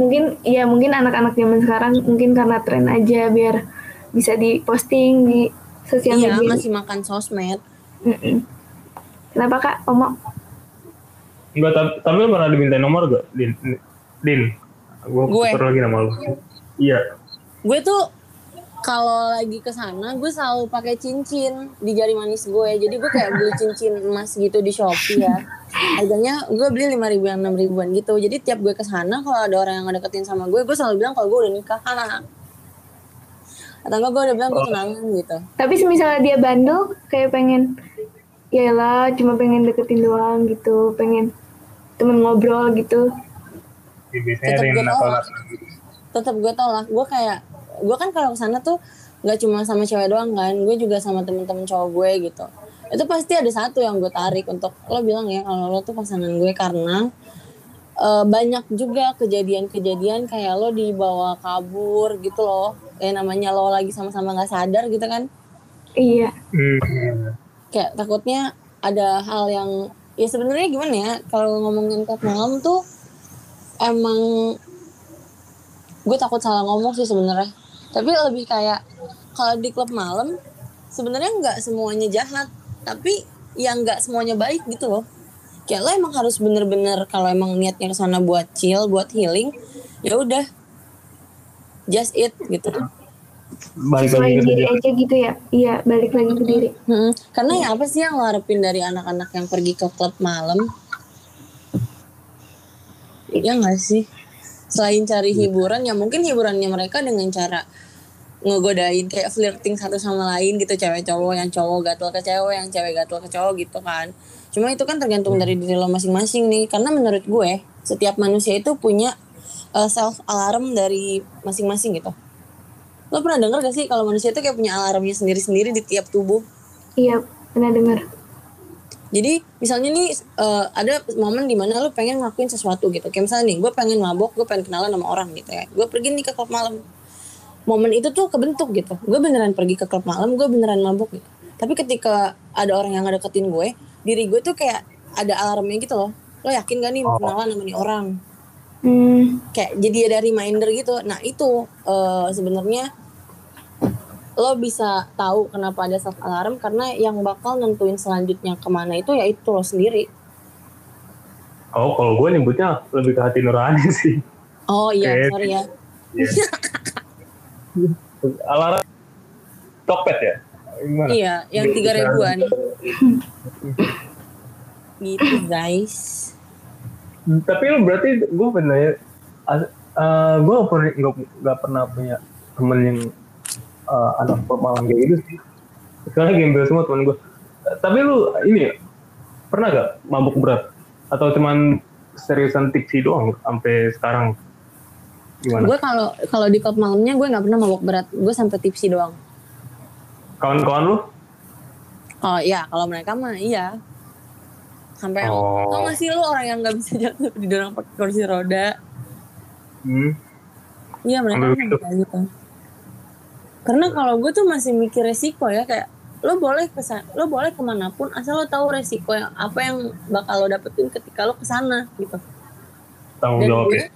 mungkin ya mungkin anak-anak zaman sekarang mungkin karena tren aja biar bisa diposting di sosial Iya, media. masih makan sosmed. Mm-mm. Kenapa kak? Omo? Enggak, tapi, tapi lu pernah dimintain nomor gak? Din, Din, gue Gue. lagi nama lu. Iya. gue tuh kalau lagi ke sana gue selalu pakai cincin di jari manis gue jadi gue kayak beli cincin emas gitu di shopee ya harganya gue beli lima ribuan enam ribuan gitu jadi tiap gue ke sana kalau ada orang yang ngedeketin sama gue gue selalu bilang kalau gue udah nikah Hahaha. atau enggak gue udah bilang gue tunangan gitu Tapi misalnya dia bandel kayak pengen ya lah cuma pengen deketin doang gitu, pengen temen ngobrol gitu. Ya, biasanya ada yang gue nakal. Tetap gue tolak gue kayak gue kan kalau ke sana tuh nggak cuma sama cewek doang kan gue juga sama temen-temen cowok gue gitu itu pasti ada satu yang gue tarik untuk lo bilang ya kalau lo tuh pasangan gue karena eh, banyak juga kejadian-kejadian kayak lo dibawa kabur gitu loh ya namanya lo lagi sama-sama nggak sadar gitu kan Iya. Hmm. kayak takutnya ada hal yang ya sebenarnya gimana ya kalau ngomongin klub malam tuh emang gue takut salah ngomong sih sebenarnya tapi lebih kayak kalau di klub malam sebenarnya nggak semuanya jahat tapi yang nggak semuanya baik gitu loh kayak lo emang harus bener-bener kalau emang niatnya ke sana buat chill buat healing ya udah just it gitu Balik lagi ke diri aja gitu ya. Iya, balik lagi ke diri. Mm-mm. Karena ya apa sih yang lo harapin dari anak-anak yang pergi ke klub malam? Ya nggak sih? Selain cari hiburan, ya mungkin hiburannya mereka dengan cara ngegodain kayak flirting satu sama lain gitu cewek cowok yang cowok gatel ke cewek yang cewek gatel ke cowok gitu kan. Cuma itu kan tergantung dari diri lo masing-masing nih. Karena menurut gue setiap manusia itu punya self alarm dari masing-masing gitu. Lo pernah denger gak sih kalau manusia itu kayak punya alarmnya sendiri-sendiri di tiap tubuh? Iya, pernah dengar. Jadi misalnya nih eh, ada momen di mana lu pengen ngelakuin sesuatu gitu. Kayak misalnya nih, gue pengen mabok, gue pengen kenalan sama orang gitu ya. Gue pergi nih ke klub malam. Momen itu tuh kebentuk gitu. Gue beneran pergi ke klub malam, gue beneran mabok gitu. Tapi ketika ada orang yang ngedeketin gue, diri gue tuh kayak ada alarmnya gitu loh. Lo yakin gak nih mau kenalan sama nih orang? Hmm, Kayak jadi ada reminder gitu. Nah itu eh, sebenarnya lo bisa tahu kenapa ada self alarm karena yang bakal nentuin selanjutnya ke mana itu ya itu lo sendiri. Oh, kalau gue nyebutnya lebih ke hati nurani sih. Oh iya, Oke. sorry ya. Alarm Tokped ya? Gimana? Iya, yang tiga ribuan. gitu guys. Tapi lu berarti gue pernah ya, gue pernah nggak nggak pernah punya temen yang eh, anak malam kayak gitu sih. Sekarang gembel semua teman gue tapi lu ini pernah gak mabuk berat? Atau cuman seriusan tipsi doang sampai sekarang? Gimana? Gue kalau kalau di klub malamnya gue nggak pernah mabok berat. Gue sampai tipsi doang. Kawan-kawan lu? Oh iya. Kalau mereka mah iya. Sampai Oh. tau gak sih lu orang yang nggak bisa jalan tapi didorong pakai kursi roda? Hmm. iya mereka kan gitu. gitu karena kalau gue tuh masih mikir resiko ya kayak lo boleh kesan lo boleh ke mana pun asal lo tahu resiko yang apa yang bakal lo dapetin ketika lo ke sana gitu. Tanggung jawab gue ya?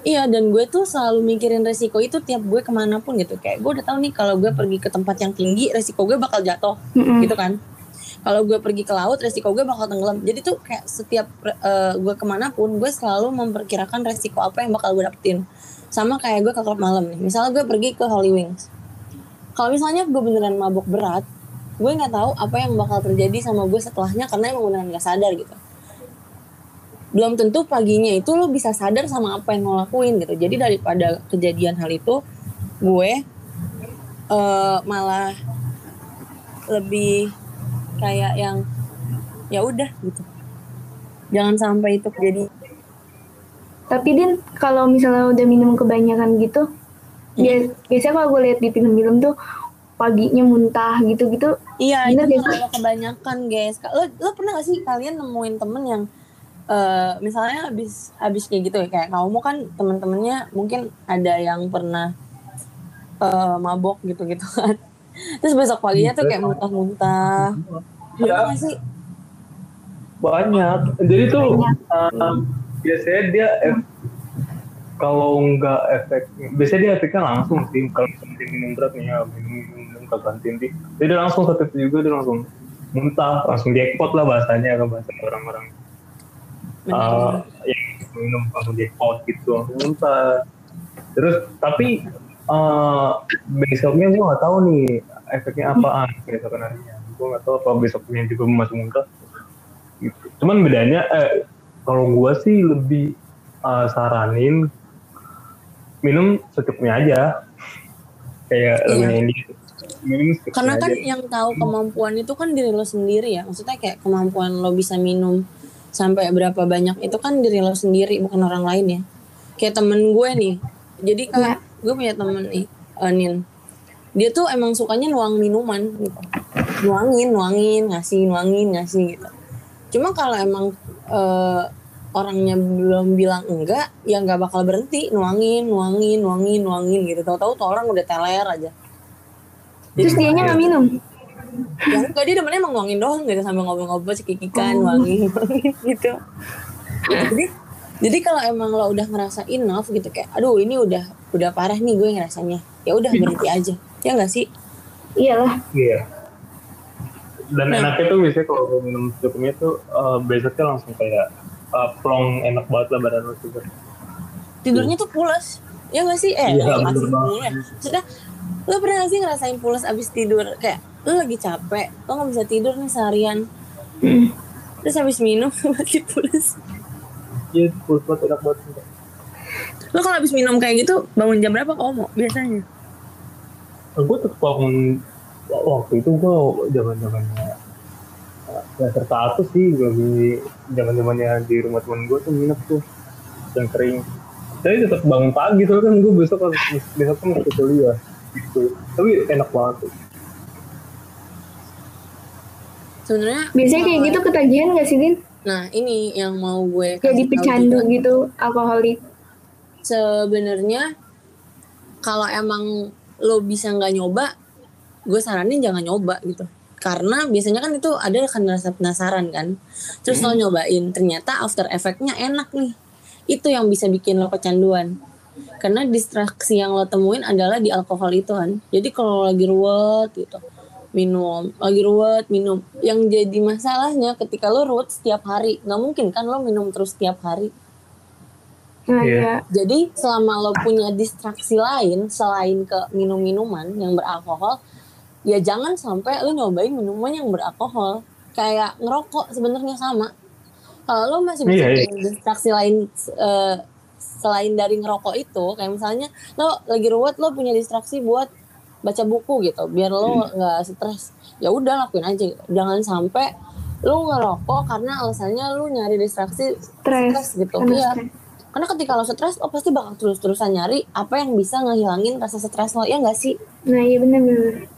iya dan gue tuh selalu mikirin resiko itu tiap gue ke mana pun gitu. Kayak gue udah tahu nih kalau gue pergi ke tempat yang tinggi resiko gue bakal jatuh Mm-mm. gitu kan. Kalau gue pergi ke laut resiko gue bakal tenggelam. Jadi tuh kayak setiap eh, gue ke mana pun gue selalu memperkirakan resiko apa yang bakal gue dapetin. Sama kayak gue ke klub malam nih. Misalnya gue pergi ke Holy Wings kalau misalnya gue beneran mabuk berat gue nggak tahu apa yang bakal terjadi sama gue setelahnya karena emang beneran gak sadar gitu. Belum tentu paginya itu lo bisa sadar sama apa yang lo lakuin gitu. Jadi daripada kejadian hal itu gue eh, malah lebih kayak yang ya udah gitu. Jangan sampai itu terjadi Tapi Din, kalau misalnya udah minum kebanyakan gitu, biasanya kalau gue lihat di film-film tuh paginya muntah gitu-gitu. iya Bener itu kalau kebanyakan guys. Lo lo pernah gak sih kalian nemuin temen yang eh misalnya abis abis kayak gitu ya kayak kamu kan temen-temennya mungkin ada yang pernah eh mabok gitu gitu kan. Terus besok paginya tuh kayak muntah-muntah. Iya. Gak sih? Banyak. Jadi tuh um, biasanya dia kalau nggak efek biasanya dia efeknya langsung sih kalau misalnya minum berat nih ya minum minum, minum ke kantin sih. Jadi dia langsung satu itu juga dia langsung muntah langsung jackpot lah bahasanya kan bahasa orang-orang. Uh, yang minum langsung jackpot gitu langsung muntah. Terus tapi uh, besoknya gue nggak tahu nih efeknya apaan besokan harinya. Gue nggak tahu apa besoknya juga masih muntah. Gitu. Cuman bedanya eh kalau gua sih lebih uh, saranin minum secukupnya aja. Kayak Iya. lagunya ini minum secukupnya Karena kan aja. yang tahu kemampuan itu kan diri lo sendiri ya. Maksudnya kayak kemampuan lo bisa minum sampai berapa banyak itu kan diri lo sendiri bukan orang lain ya. Kayak temen gue nih. Jadi kayak gue punya temen nih, eh, Nin. Dia tuh emang sukanya nuang minuman gitu. Nuangin, nuangin, ngasih, nuangin, ngasih gitu. Cuma kalau emang eh, orangnya belum bilang enggak, ya nggak bakal berhenti nuangin, nuangin, nuangin, nuangin gitu. Tahu-tahu tuh orang udah teler aja. Terus dianya nggak minum. ya enggak dia demennya emang nuangin doang gitu sambil ngobrol-ngobrol cekikikan nuangin nuangin gitu jadi jadi kalau emang lo udah ngerasa enough gitu kayak aduh ini udah udah parah nih gue ngerasanya ya udah berhenti aja ya enggak sih Iyalah. Iya. Dan Nah. enaknya tuh biasanya kalau minum secukupnya tuh uh, besoknya langsung kayak uh, plong enak banget lah badan lo juga. tidurnya tuh pulas ya enggak sih eh Iya, banget. pulas. maksudnya lo pernah gak sih ngerasain pulas abis tidur kayak lo lagi capek lo nggak bisa tidur nih seharian terus habis minum masih pulas Iya, pulas banget enak banget. lo kalau habis minum kayak gitu bangun jam berapa kamu biasanya gue tetap bangun waktu itu gue zaman zamannya semester satu sih gue di zaman zamannya di rumah teman gue tuh minum tuh yang kering tapi tetap bangun pagi soalnya kan gue besok harus besok kan masuk kuliah gitu tapi enak banget tuh sebenarnya Biasanya kayak gitu ketagihan nggak sih Din? Nah ini yang mau gue Jadi tahu pecandu juga. gitu, alkoholik. Sebenarnya kalau emang lo bisa nggak nyoba, gue saranin jangan nyoba gitu. Karena biasanya kan itu ada kan rasa penasaran kan. Terus lo nyobain, ternyata after effect-nya enak nih. Itu yang bisa bikin lo kecanduan. Karena distraksi yang lo temuin adalah di alkohol itu kan. Jadi kalau lo lagi ruwet gitu, minum lagi ruwet minum yang jadi masalahnya ketika lo ruwet setiap hari nggak mungkin kan lo minum terus setiap hari Nah, Iya. iya. jadi selama lo punya distraksi lain selain ke minum-minuman yang beralkohol ya jangan sampai lo nyobain minuman yang beralkohol. Kayak ngerokok sebenarnya sama. Kalau lo masih bisa Iya, iya. punya distraksi lain eh, selain dari ngerokok itu kayak misalnya lo lagi ruwet lo punya distraksi buat baca buku gitu biar lo nggak stres. Ya udah lakuin aja. Jangan sampai lu ngerokok karena alasannya lu nyari distraksi Stres. stres gitu. Karena iya. karena ketika lo stres lo pasti bakal terus-terusan nyari apa yang bisa ngehilangin rasa stres lo. Ya nggak sih? Nah iya bener-bener.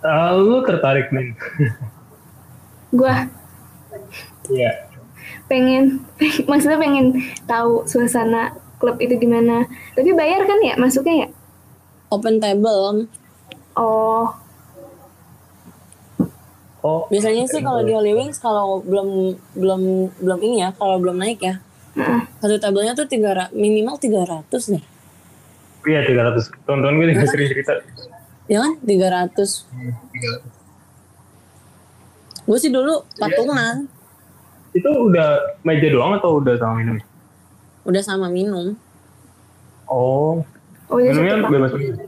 Ah, lu tertarik nih? Gua Iya. pengen, maksudnya pengen tahu suasana klub itu gimana. Tapi bayar kan ya masuknya ya? open table Oh, Oh, biasanya sih kalau di Holy Wings kalau belum belum belum ini ya kalau belum naik ya Heeh. satu tabelnya tuh tiga ra- minimal 300 deh iya 300. Tonton gue juga sering cerita. Ya kan? 300 gue sih dulu patungan Itu udah meja doang atau udah sama minum? udah sama minum. Oh, oh udah minumnya bebas minum.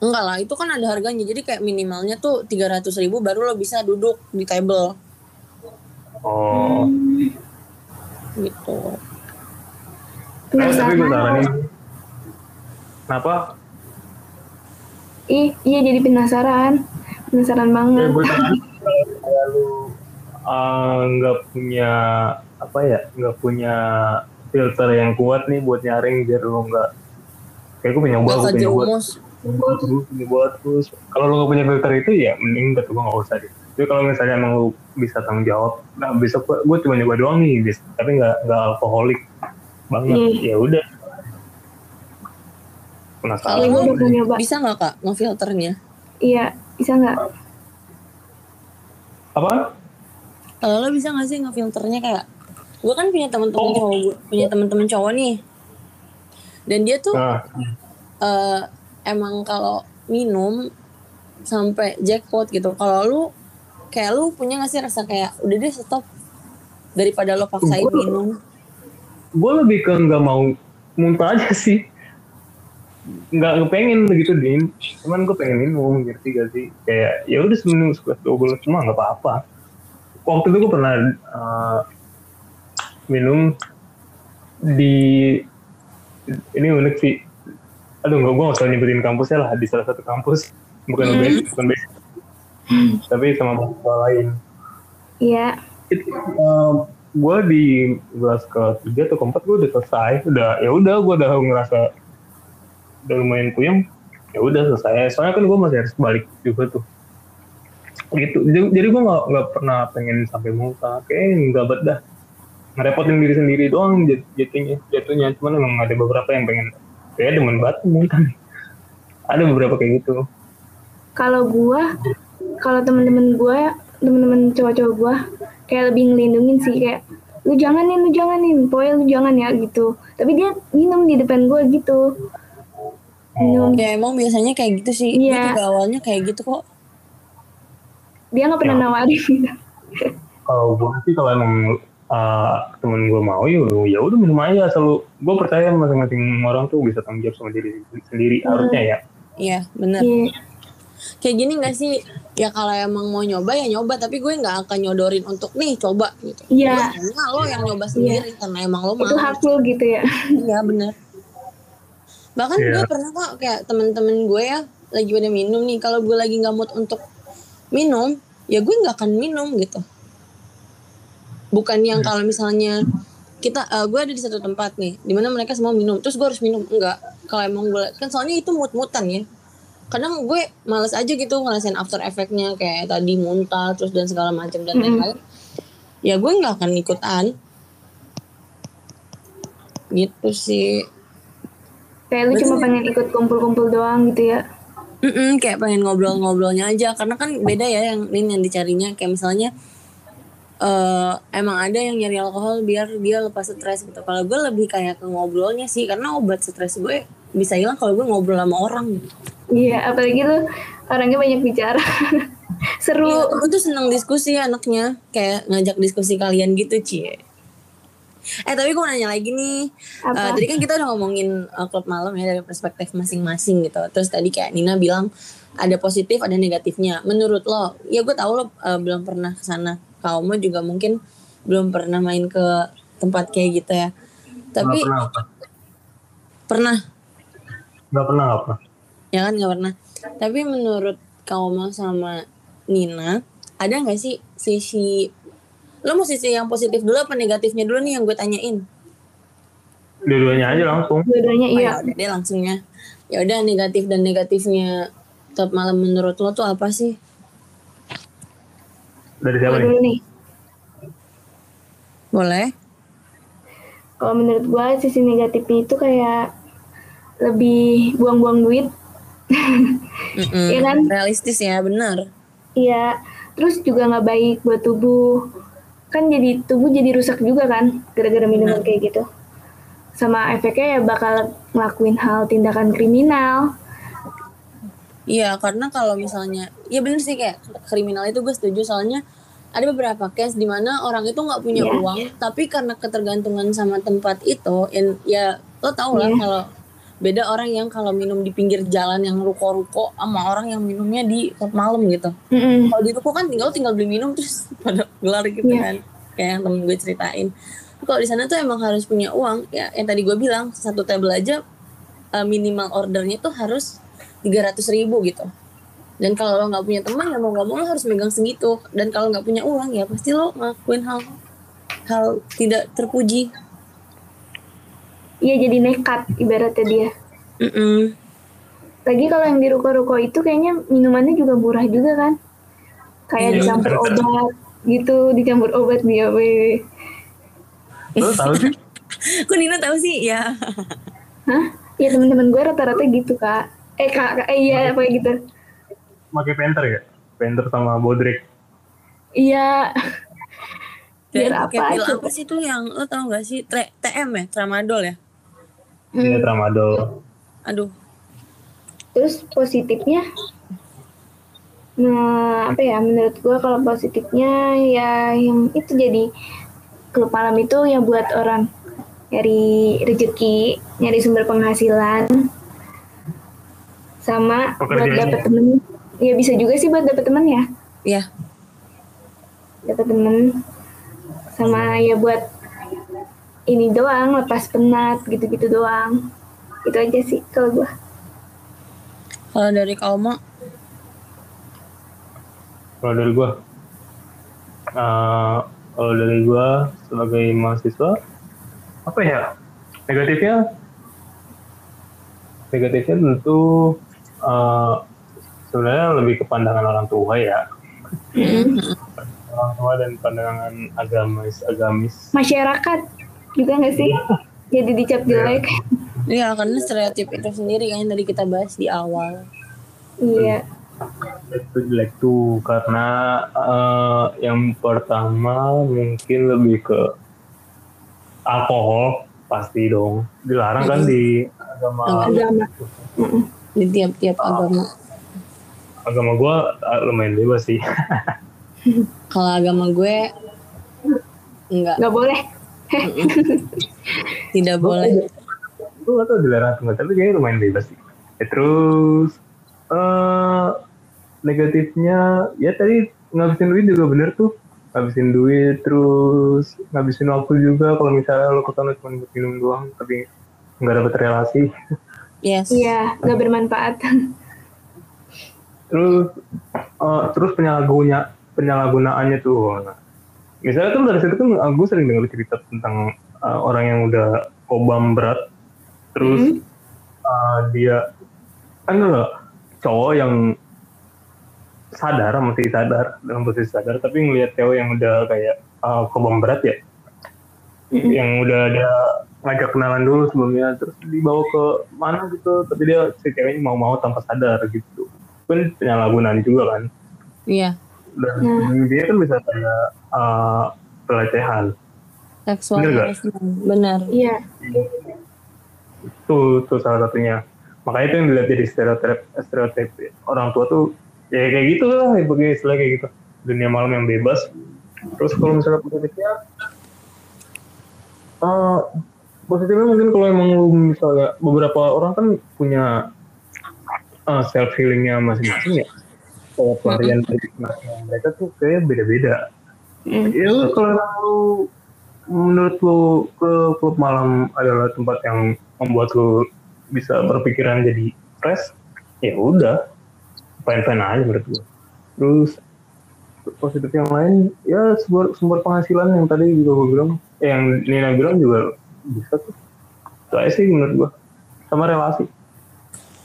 enggak lah itu kan ada harganya. Jadi kayak minimalnya tuh 300 ribu baru lo bisa duduk di table. Oh, gitu. Eh, tapi gue saranin. Kenapa? Ih, iya jadi penasaran. Penasaran Ya, banget. gue saranin kalau kayak lu uh, nggak punya apa ya, nggak punya filter yang kuat nih buat nyaring biar lu nggak kayak gue punya gak gue punya buat buat terus punya buat terus kalau lu nggak punya filter itu ya mending kata gue nggak usah deh tapi kalau misalnya emang lu bisa tanggung jawab nah besok gue, gue cuma nyoba doang nih bis- tapi nggak nggak alkoholik banget Iya. ya udah penasaran lo gue udah nyoba. bisa nggak kak ngefilternya? Iya, bisa nggak? apa? Kalau lo bisa nggak sih ngefilternya kayak gue kan punya teman-teman Oh. cowok gua- punya teman-teman cowok nih. Dan dia tuh nah eh, emang kalau minum sampai jackpot gitu. Kalau lu kayak lu punya gak sih rasa kayak udah deh stop. Daripada lo paksain Gua- minum. gue lebih ke nggak mau muntah aja sih nggak pengen gitu din. Cuman gue pengen minum ngerti gak sih? Kayak ya udah seminum sebelas dua belas cuma nggak apa-apa. Waktu itu gue pernah uh, minum di ini unik sih. Aduh nggak gue nggak usah nyebutin kampusnya lah di salah satu kampus. Bukan Hmm. UBS bukan UBS tapi sama mahasiswa lain. Iya. itu gue di kelas ketiga atau keempat gue udah selesai. Udah ya udah gue udah ngerasa udah lumayan puyeng ya udah selesai. Soalnya kan gue masih harus balik juga tuh. Gitu. Jadi, gue nggak nggak pernah pengen sampai muntah kayak nggak bet dah. Ngerepotin diri sendiri doang jat- jatuhnya jatuhnya. Cuman emang ada beberapa yang pengen kayak demen banget nih ada beberapa kayak gitu. Kalau gua, kalau temen-temen gua, temen-temen cowok-cowok gua, kayak lebih ngelindungin sih. Kayak lu janganin, lu janganin, pokoknya lu jangan ya gitu. Tapi dia minum di depan gua gitu. Minum. ya emang biasanya kayak gitu sih Gue Iya. juga awalnya kayak gitu kok Dia nggak pernah Ya. nawarin. kalau gue sih kalau emang uh, temen gue mau ya udah ya udah minum aja selalu gue percaya masing-masing orang tuh bisa tanggung jawab sama diri sendiri harusnya ya iya bener Iya. kayak gini gak sih ya kalau emang mau nyoba ya nyoba tapi gue nggak akan nyodorin untuk nih coba gitu Iya. Biasanya lo yang nyoba sendiri karena emang lo mau Itu hak lu gitu ya. Iya bener. Bahkan Iya. gue pernah kok kayak temen-temen gue ya lagi pada minum nih. Kalau gue lagi nggak mood untuk minum, ya gue nggak akan minum gitu. Bukan yang kalau misalnya kita, eh, gue ada di satu tempat nih, di mana mereka semua minum, terus gue harus minum enggak. Kalau emang gue kan soalnya itu mood-moodan ya. Kadang gue males aja gitu ngerasain after effectnya kayak tadi muntah terus dan segala macam dan lain-lain. Ya gue nggak akan ikutan. Gitu sih. Kayak lu cuma pengen ikut kumpul-kumpul doang gitu ya. Mm-mm, kayak pengen ngobrol-ngobrolnya aja karena kan beda ya yang ini yang dicarinya kayak misalnya eh emang ada yang nyari alkohol biar dia lepas stres gitu kalau gue lebih kayak ke ngobrolnya sih karena obat stres gue bisa hilang kalau gue ngobrol sama orang gitu. Iya, apalagi lu orangnya banyak bicara. Seru. Iya, gue tuh seneng diskusi anaknya kayak ngajak diskusi kalian gitu cie eh tapi gue mau nanya lagi nih. Eh, Apa? tadi kan kita udah ngomongin eh, klub malam ya dari perspektif masing-masing gitu. Terus tadi kayak Nina bilang ada positif ada negatifnya. Menurut lo ya gue tahu lo eh, belum pernah ke sana. Kamu juga mungkin belum pernah main ke tempat kayak gitu ya. Tapi pernah apa? Pernah. Nggak pernah pernah. Ya kan nggak pernah. Tapi menurut kamu sama Nina ada nggak sih sisi lo mau sisi yang positif dulu apa negatifnya dulu nih yang gue tanyain Dua-duanya aja langsung. Dua-duanya Oh, iya. ya udah deh langsungnya ya udah negatif dan negatifnya top malam menurut lo tuh apa sih Dari siapa nih? dulu nih. boleh Kalau menurut gue sisi negatifnya itu kayak lebih buang-buang duit. Mm-mm. Iya kan? realistis ya benar Iya. Terus juga nggak baik buat tubuh. Kan jadi tubuh jadi rusak juga kan gara-gara minuman kayak gitu. Sama efeknya ya bakal ngelakuin hal tindakan kriminal. Iya, karena kalau misalnya, ya bener sih kayak kriminal itu gue setuju soalnya ada beberapa case di mana orang itu nggak punya Iya. uang, tapi karena ketergantungan sama tempat itu, in- ya lo tau lah Iya. kalau beda orang yang kalau minum di pinggir jalan yang ruko-ruko sama orang yang minumnya di klub malam gitu. Mm-mm. Kalau di ruko kan tinggal tinggal beli minum terus pada gelar gitu Iya. kan, kayak yang temen gue ceritain. Kalau di sana tuh emang harus punya uang, ya yang tadi gue bilang satu table aja eh, minimal ordernya tuh harus 300 ribu gitu dan kalau lo nggak punya teman ya mau nggak mau lo harus megang segitu dan kalau nggak punya uang ya pasti lo ngelakuin hal hal tidak terpuji Iya jadi nekat ibaratnya dia. Mm-mm. Lagi kalau yang di ruko-ruko itu kayaknya minumannya juga murah juga kan. Kayak Iya. dicampur obat gitu, dicampur obat dia. weh. Lo tahu sih? kok Nina tahu sih ya Hah? Ya teman-teman gue rata-rata gitu kak. Eh kak, kak eh, iya apa gitu. Pakai penter ya? Penter sama bodrek. Iya. Biar apa pil apa sih tuh yang lo tau gak sih Tre- TM ya tramadol ya Hmm. tramadol. aduh Terus positifnya, nah apa ya menurut gue kalau positifnya ya yang itu jadi klub malam itu ya buat orang nyari rezeki, nyari sumber penghasilan, sama buat dapet temen. Ya bisa juga sih buat dapet temen ya, ya dapet temen. Sama ya buat ini doang, lepas penat gitu-gitu doang. Itu aja sih kalau gue. kalau dari kamu Kalau dari gua, eh, kalau dari gua sebagai mahasiswa, apa ya? Negatifnya, negatifnya tentu eh, sebenarnya lebih ke pandangan orang tua ya. Orang tua dan pandangan agamis, agamis. masyarakat juga nggak sih? Jadi dicap jelek. Iya karena stereotip itu sendiri kan yang tadi kita bahas di awal. Iya. Itu jelek tuh karena eh, yang pertama mungkin lebih ke alkohol pasti dong. Dilarang kan di agama. Agama. Di tiap-tiap agama. Agama gua ah, lumayan bebas sih. Kalau agama gue enggak. Nggak boleh tidak boleh. gue gak tau dilarang atau tapi kayaknya lumayan bebas sih. Ya, terus eh negatifnya ya tadi ngabisin duit juga bener tuh. Ngabisin duit terus ngabisin waktu juga. Kalau misalnya lo ke sana cuma buat minum doang tapi nggak dapet relasi. Yes. Iya nggak bermanfaat. Terus eh, terus penyalahguna penyalahgunaannya tuh nah, misalnya kan dari situ kan aku sering dengar cerita tentang eh, orang yang udah kobam berat. Terus eh, dia kan loh cowok yang sadar masih sadar dalam posisi sadar tapi ngelihat cewek yang udah kayak eh, kobam berat ya? Yang udah ada ngajak kenalan dulu sebelumnya terus dibawa ke mana gitu tapi dia si ceweknya mau-mau tanpa sadar gitu. Kan penyalahgunaan juga kan? Iya dan Nah. dia kan bisa kayak uh, pelecehan. Seksual harassment benar iya. Itu tuh salah satunya. Makanya itu yang dilihat jadi stereotip stereotip orang tua tuh ya kayak gitu lah bagi istilah kayak gitu. Dunia malam yang bebas. Terus kalau misalnya positifnya uh, positifnya mungkin kalau emang lu misalnya beberapa orang kan punya uh, self healingnya masing-masing ya kalau pelarian dari mereka tuh kayak beda-beda. Ya lu kalau lu menurut lu ke klub malam adalah tempat yang membuat lu bisa berpikiran jadi fresh? Ya udah. Fine fine aja menurut gue terus positif yang lain ya sumber sumber penghasilan yang tadi juga gue bilang eh, yang Nina bilang juga bisa tuh. Itu aja sih menurut gue sama relasi.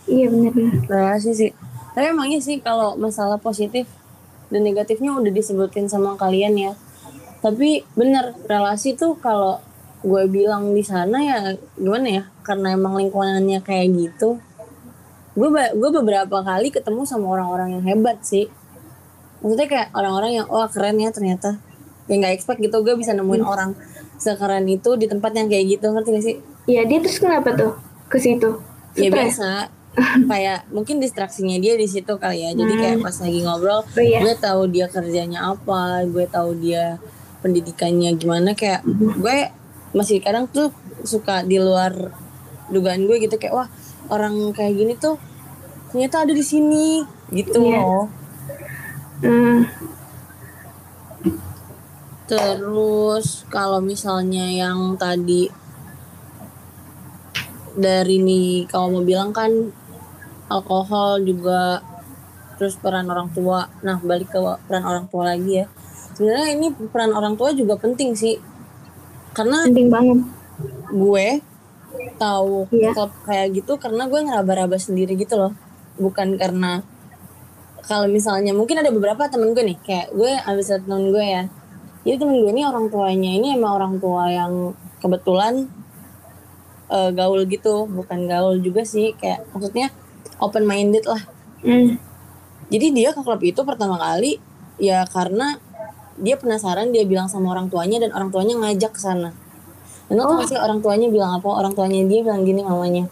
Iya benar-benar. relasi sih tapi emangnya sih kalau masalah positif dan negatifnya udah disebutin sama kalian ya. Tapi bener relasi tuh kalau gue bilang di sana ya gimana ya? Karena emang lingkungannya kayak gitu. Gue gue beberapa kali ketemu sama orang-orang yang hebat sih. Maksudnya kayak orang-orang yang wah keren ya ternyata. Yang nggak expect gitu gue bisa nemuin orang sekeren itu di tempat yang kayak gitu ngerti gak sih? Iya dia terus kenapa tuh? Ke situ? ya biasa kayak mungkin distraksinya dia di situ kali ya. Jadi kayak pas lagi ngobrol Oh iya. gue tahu dia kerjanya apa gue tahu dia pendidikannya gimana kayak gue masih kadang tuh suka di luar dugaan gue gitu kayak wah orang kayak gini tuh ternyata ada di sini gitu. Loh Hmm, Terus kalau misalnya yang tadi dari nih kalau mau bilang kan alkohol juga terus peran orang tua. Nah, balik ke peran orang tua lagi ya. Sebenarnya ini peran orang tua juga penting sih. Karena penting banget. gue tahu Iya. klub kayak gitu karena gue ngeraba-raba sendiri gitu loh. Bukan karena kalau misalnya mungkin ada beberapa temen gue nih kayak gue abis temen gue ya jadi temen gue ini orang tuanya ini emang orang tua yang kebetulan eh, gaul gitu bukan gaul juga sih kayak maksudnya open minded lah Hmm, jadi dia ke klub itu pertama kali ya karena dia penasaran dia bilang sama orang tuanya dan orang tuanya ngajak ke sana. Dan gak sih orang tuanya bilang apa? Orang tuanya dia bilang gini mamanya.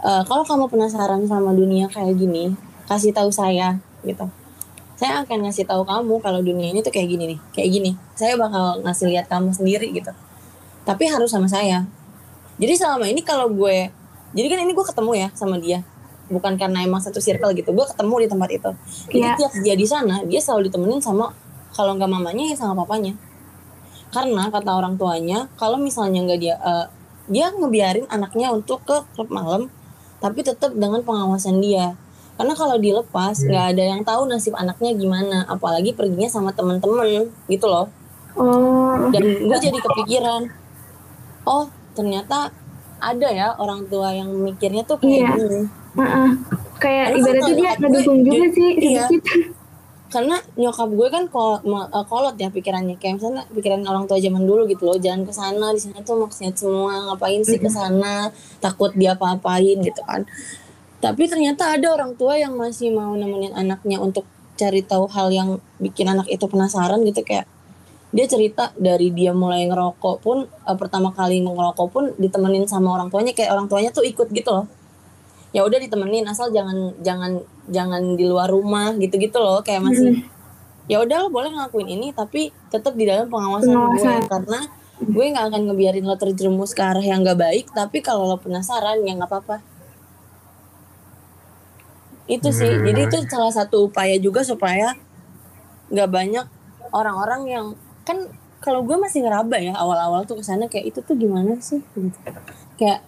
"E, kalau kamu penasaran sama dunia kayak gini, kasih tahu saya gitu. Saya akan ngasih tahu kamu kalau dunia ini tuh kayak gini nih, kayak gini. Saya bakal ngasih lihat kamu sendiri gitu. Tapi harus sama saya. Jadi selama ini kalau gue, jadi kan ini gue ketemu ya sama dia, bukan karena emang satu circle gitu. Gue ketemu di tempat itu. Jadi Iya. tiap dia di sana, dia selalu ditemenin sama kalau nggak mamanya ya sama papanya. Karena kata orang tuanya, kalau misalnya nggak dia, eh, dia ngebiarin anaknya untuk ke klub malam, tapi tetap dengan pengawasan dia. Karena kalau dilepas, nggak ada yang tahu nasib anaknya gimana, apalagi perginya sama temen-temen gitu loh oh, dan gue jadi kepikiran oh ternyata ada ya orang tua yang mikirnya tuh kayak Iya. gini heeh. kayak Karena ibaratnya dia ngedukung juga sih iya. sedikit. karena nyokap gue kan kol- ma- eh, kolot ya pikirannya kayak misalnya pikiran orang tua zaman dulu gitu loh jangan ke sana di sana tuh maksudnya semua ngapain sih ke sana takut dia apa-apain gitu kan tapi ternyata ada orang tua yang masih mau nemenin anaknya untuk cari tahu hal yang bikin anak itu penasaran gitu kayak dia cerita dari dia mulai ngerokok pun eh, pertama kali ngerokok pun ditemenin sama orang tuanya kayak orang tuanya tuh ikut gitu loh ya udah ditemenin asal jangan jangan jangan di luar rumah gitu-gitu loh kayak masih ya udah lo boleh ngelakuin ini tapi tetap di dalam pengawasan, Pengawasan. gue karena gue nggak akan ngebiarin lo terjerumus ke arah yang nggak baik tapi kalau lo penasaran ya nggak apa-apa itu sih Hmm. jadi itu salah satu upaya juga supaya nggak banyak orang-orang yang kan kalau gue masih ngeraba ya awal-awal tuh ke sana kayak itu tuh gimana sih gitu. kayak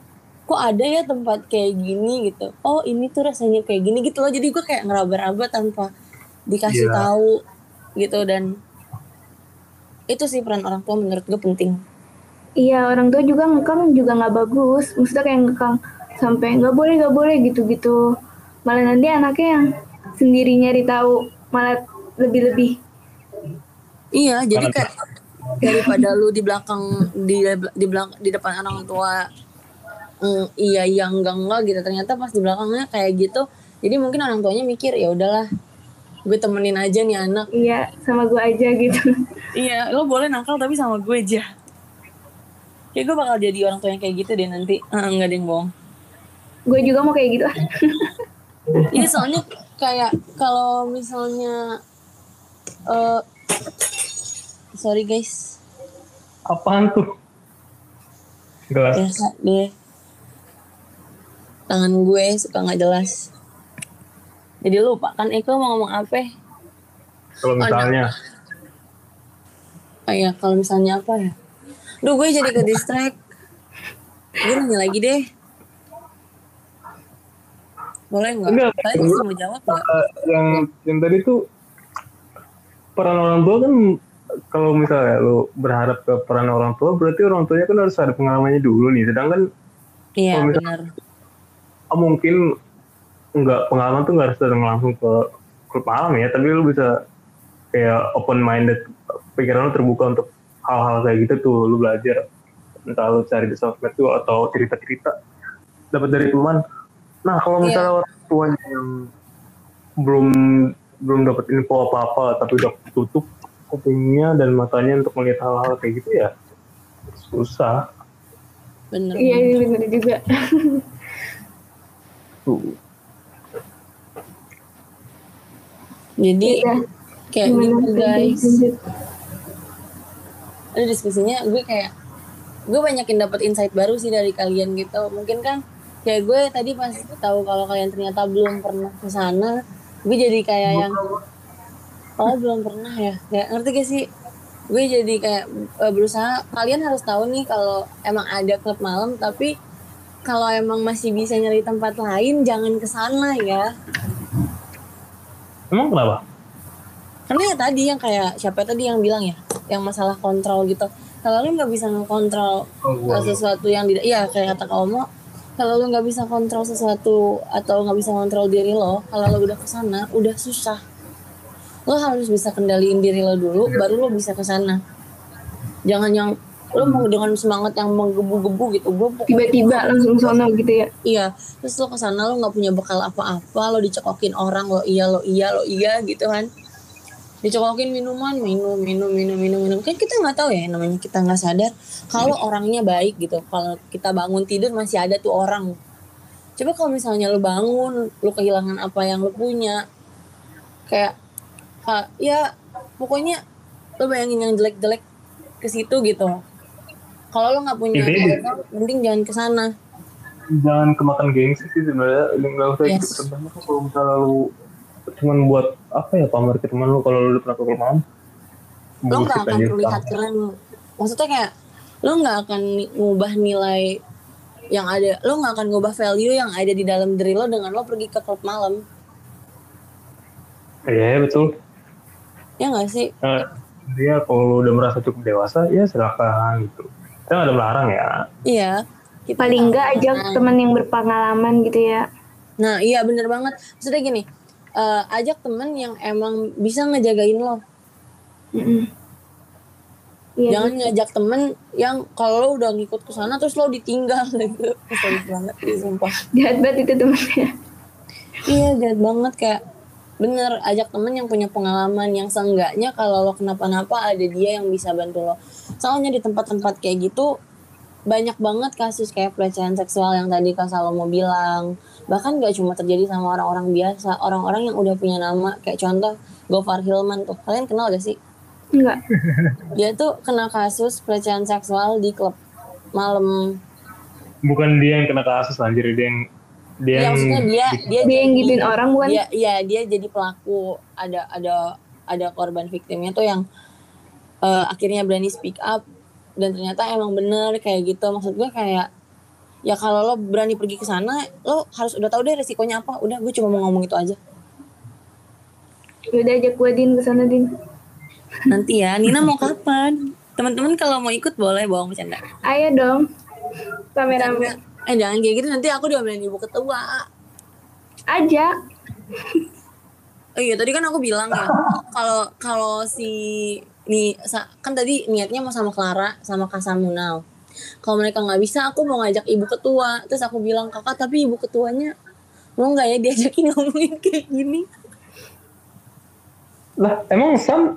kok ada ya tempat kayak gini gitu oh ini tuh rasanya kayak gini gitu loh jadi gue kayak ngeraba-raba tanpa dikasih Iya. tahu gitu dan itu sih peran orang tua menurut gue penting Iya orang tua juga ngekang juga nggak bagus. Maksudnya kayak ngekang sampai nggak boleh nggak boleh gitu-gitu. Malah nanti anaknya yang sendiri nyari tahu malah lebih-lebih. iya jadi kayak daripada lu di belakang di di belakang di depan orang tua mm, iya iya enggak enggak gitu. Ternyata pas di belakangnya kayak gitu. Jadi mungkin orang tuanya mikir ya udahlah gue temenin aja nih anak. Iya sama gue aja gitu. iya lo boleh nakal tapi sama gue aja. Kayak gue bakal jadi orang tua yang kayak gitu deh nanti. Ah, enggak deh bohong. Gue juga mau kayak gitu. Iya soalnya kayak kalau misalnya eh sorry guys. Apaan tuh? Gelas biasa deh tangan gue suka nggak jelas jadi lupa kan Eko mau ngomong apa kalau misalnya oh iya kalau misalnya apa ya Duh gue jadi ke distract gue nanya lagi deh Boleh nggak? Enggak. Kalian masih mau jawab nggak? Eh, yang yang tadi tuh peran orang tua kan kalau misalnya lu berharap ke peran orang tua berarti orang tuanya kan harus ada pengalamannya dulu nih sedangkan Iya benar. Oh, mungkin nggak pengalaman tuh nggak harus datang langsung ke klub malam ya tapi lu bisa kayak open minded pikiran lu terbuka untuk hal-hal kayak gitu tuh lu belajar entah lu cari di sosmed tuh atau cerita-cerita dapat dari teman nah kalau misalnya orang tuanya yang belum belum dapat info apa-apa tapi udah tutup kupingnya dan matanya untuk melihat hal-hal kayak gitu ya susah Bener. Iya, iya bener juga. tuh Jadi Iya. kayak gitu guys. Lanjut, lanjut. Ada diskusinya gue kayak gue banyakin dapat insight baru sih dari kalian gitu. Mungkin kan kayak gue tadi pas tahu kalau kalian ternyata belum pernah ke sana, gue jadi kayak yang oh belum pernah ya. Kayak ngerti gak sih? Gue jadi kayak eh, berusaha kalian harus tahu nih kalau emang ada klub malam tapi kalau emang masih bisa nyari tempat lain jangan ke sana ya. emang kenapa? Karena ya tadi yang kayak siapa tadi yang bilang ya? Yang masalah kontrol gitu. Kalau lu nggak bisa ngekontrol Oh, sesuatu yang tidak iya kayak kata kamu kalau lu nggak bisa kontrol sesuatu atau nggak bisa kontrol diri lo kalau lo udah ke sana udah susah. Lo harus bisa kendaliin diri lo dulu baru lo bisa ke sana jangan yang lo mau dengan semangat yang menggebu-gebu gitu gue Tiba-tiba langsung sono gitu ya. Iya, terus lo ke sana lo nggak punya bekal apa-apa, lo dicekokin orang, lo iya, lo iya, lo iya gitu kan. Dicekokin minuman, minum, minum, minum, minum, minum. Kan kita nggak tahu ya, namanya kita nggak sadar. Kalau orangnya baik gitu, kalau kita bangun tidur masih ada tuh orang. Coba kalau misalnya lo bangun, lo kehilangan apa yang lo punya, kayak, ka- ya pokoknya lo bayangin yang jelek-jelek ke situ gitu. Kalau lo nggak punya mending jangan ke sana. jangan kemakan gengsi sih sebenarnya. Nggak usah Yes. ikut kalau misalnya lu cuman buat apa ya pamer ke teman lu kalau lu udah pernah ke malam lo nggak akan terlihat keren. Maksudnya kayak lo nggak akan ngubah nilai yang ada. Lo nggak akan ngubah value yang ada di dalam diri lo dengan lo pergi ke klub malam. Iya betul. Ya nggak sih? Nah, dia kalau udah merasa cukup dewasa ya silakan gitu kita nggak ada melarang ya iya kita Paling nggak enggak ajak teman yang berpengalaman gitu ya. nah iya bener banget maksudnya gini eh, ajak temen yang emang bisa ngejagain lo Mm-mm. Iya. jangan ngajak temen yang kalau lo udah ngikut ke sana terus lo ditinggal gitu Kesel banget sih sumpah Jahat banget itu temannya. Iya jahat banget kayak bener ajak temen yang punya pengalaman yang seenggaknya kalau lo kenapa-napa ada dia yang bisa bantu lo. Soalnya di tempat-tempat kayak gitu banyak banget kasus kayak pelecehan seksual yang tadi Kak Salomo bilang. Bahkan gak cuma terjadi sama orang-orang biasa, orang-orang yang udah punya nama kayak contoh Gofar Hilman tuh. Kalian kenal gak sih? Enggak. Dia tuh kena kasus pelecehan seksual di klub malam. bukan dia yang kena kasus anjir dia yang dia yang maksudnya dia dia Dia yang gituin orang bukan? Iya, iya dia jadi pelaku. Ada ada ada korban victimnya tuh yang eh, akhirnya berani speak up dan ternyata emang bener kayak gitu. Maksud gue kayak ya kalau lo berani pergi ke sana, lo harus udah tahu deh resikonya apa. Udah gue cuma mau ngomong itu aja. Yaudah ajak gue Din ke sana Din. Nanti ya, Nina mau kapan? Teman-teman kalau mau ikut boleh bohong bercanda. Ayo dong. Rame-rame. Eh jangan kayak gitu nanti aku diomelin ibu ketua. Ajak. Oh iya tadi kan aku bilang ya kalau kalau si nih kan tadi niatnya mau sama Clara sama Kak Samunal. Kalau mereka nggak bisa aku mau ngajak ibu ketua. Terus aku bilang kakak tapi ibu ketuanya mau nggak ya diajakin ngomongin kayak gini. lah emang sam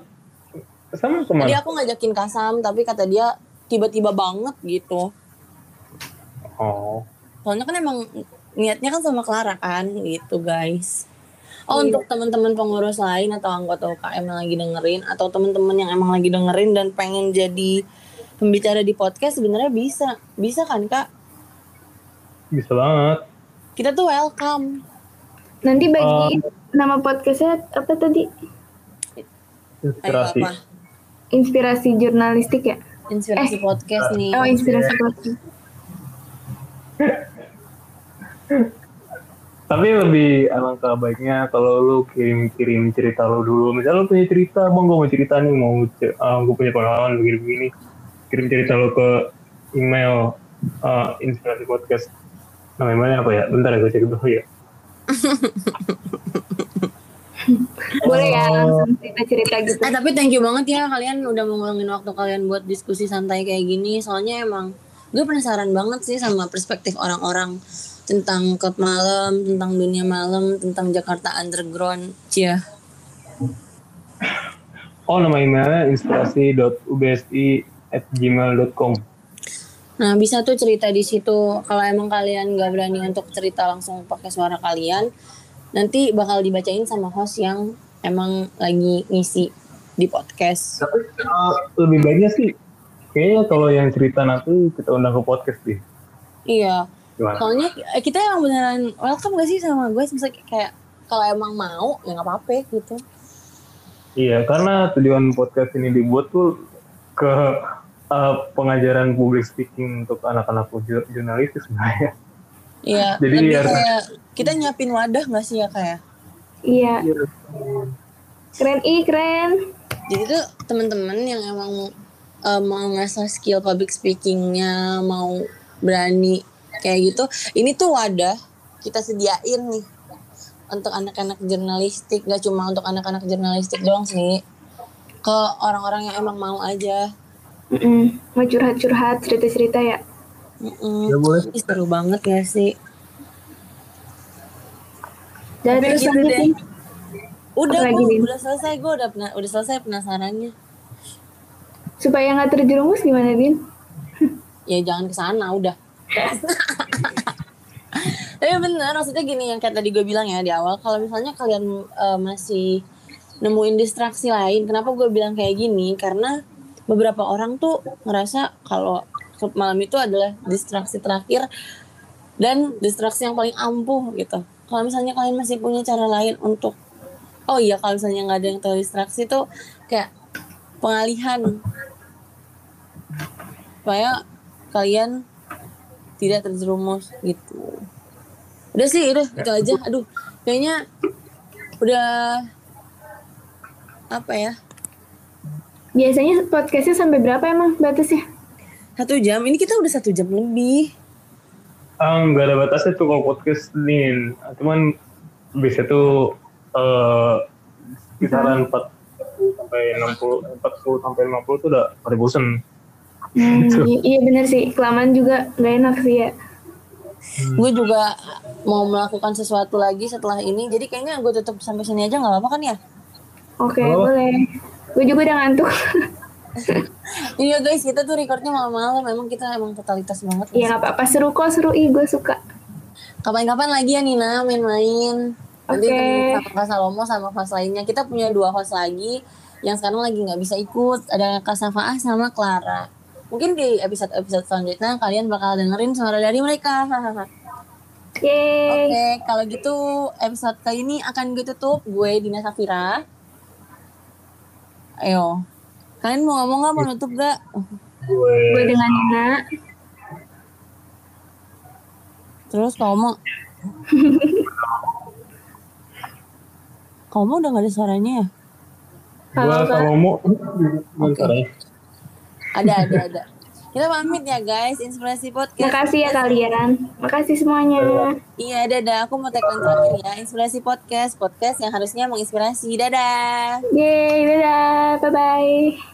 sam Tadi ke mana aku ngajakin Kasam tapi kata dia tiba-tiba banget gitu. Oh Soalnya kan emang niatnya kan sama Clara kan gitu guys. Oh Iya. untuk teman-teman pengurus lain atau anggota UKM yang lagi dengerin atau teman-teman yang emang lagi dengerin dan pengen jadi pembicara di podcast sebenarnya bisa bisa kan kak? bisa banget Kita tuh welcome. Nanti bagi nama podcastnya apa tadi? Ayo inspirasi apa? Inspirasi jurnalistik ya? Inspirasi podcast nih. Oh inspirasi podcast. Tapi lebih alangkah baiknya kalau lu kirim-kirim cerita lu dulu. Misal lu punya cerita, bang gue mau cerita nih, mau uh, gue punya pengalaman begini-begini. Kirim cerita lu ke email uh, inspirasi podcast. Namanya apa ya? Bentar ya gue cek dulu ya. Boleh ya langsung cerita-cerita gitu. Eh tapi thank you banget ya kalian udah mau ngulangin waktu kalian buat diskusi santai kayak gini. Soalnya emang gue penasaran banget sih sama perspektif orang-orang tentang klub malam, tentang dunia malam, tentang Jakarta Underground. Cia. Oh nama emailnya inspirasi.ubsi at gmail.com Nah bisa tuh cerita di situ. Kalau emang kalian gak berani untuk cerita langsung pakai suara kalian, nanti bakal dibacain sama host yang emang lagi ngisi di podcast. Tapi uh, lebih baiknya sih kayaknya kalau yang cerita nanti kita undang ke podcast deh. Iya. Gimana? Soalnya eh, kita emang beneran welcome gak sih sama gue? Misalnya kayak kalau emang mau ya nggak apa-apa gitu. Iya, karena tujuan podcast ini dibuat tuh ke uh, pengajaran public speaking untuk anak-anak ju- jurnalistik sebenarnya. Iya. Jadi lebih biar- kayak kita nyiapin wadah gak sih ya kayak? Iya. Keren ih keren. Jadi tuh teman-teman yang emang eh, mau ngasah skill public speakingnya, mau berani kayak gitu, ini tuh wadah kita sediain nih untuk anak-anak jurnalistik, gak cuma untuk anak-anak jurnalistik doang sih, ke orang-orang yang emang mau aja. Mm-mm. Mau curhat-curhat cerita-cerita ya. Mm-mm. Ya boleh. Seru banget gak sih? Dan terus gitu deh. Udah, Apa lagi, gua Din? udah selesai, gue udah pena- udah selesai penasarannya. Supaya nggak terjerumus gimana Din? ya jangan ke sana udah. Tapi bener maksudnya gini yang kayak tadi gue bilang ya di awal kalau misalnya kalian eh, masih nemuin distraksi lain kenapa gue bilang kayak gini? Karena beberapa orang tuh ngerasa kalau malam itu adalah distraksi terakhir dan distraksi yang paling ampuh gitu. Kalau misalnya kalian masih punya cara lain untuk oh iya kalau misalnya nggak ada yang terdistraksi tuh kayak pengalihan supaya kalian tidak terjerumus gitu. Udah sih, udah itu aja. Aduh, kayaknya udah apa ya? Biasanya podcastnya sampai berapa emang batasnya? Satu jam. Ini kita udah satu jam lebih. Ah, nggak ada batasnya tuh kalau podcast nih. Cuman biasanya tuh eh kisaran 40 sampai 60, 40 sampai 50 tuh udah pada bosen. Hmm, Gitu. iya bener sih, kelamaan juga nggak enak sih ya. Gue juga mau melakukan sesuatu lagi setelah ini. Jadi kayaknya gue tutup sampai sini aja nggak apa-apa kan ya? Oke, Oh. boleh. Gue juga udah ngantuk. Iya guys, kita tuh recordnya malam-malam. Emang kita emang totalitas banget. Iya nggak apa-apa, seru kok, seru. Ih, gue suka. Kapan-kapan lagi ya Nina main-main. Nanti Oke. temenin sama Kak Salomo sama host lainnya. Kita punya dua host lagi yang sekarang lagi nggak bisa ikut. Ada Kak Safaah sama Clara. Mungkin di episode-episode selanjutnya kalian bakal dengerin suara dari mereka. Oke, Yeay. kalau gitu episode kali ini akan gue tutup. Gue Dina Safira. Ayo. Kalian mau ngomong nggak? Mau nutup gak? Gue Gue dengan Nina. Terus kamu mau? kamu udah gak ada suaranya ya? Halo, gua Kak. kalau mau Oke. Ada, ada, ada. Kita pamit ya guys, Inspirasi Podcast. Makasih ya kalian. Makasih semuanya. Iya, dadah. Aku mau tagline terakhir ya. Inspirasi Podcast. Podcast yang harusnya menginspirasi. Dadah. Yeay, dadah. Bye-bye.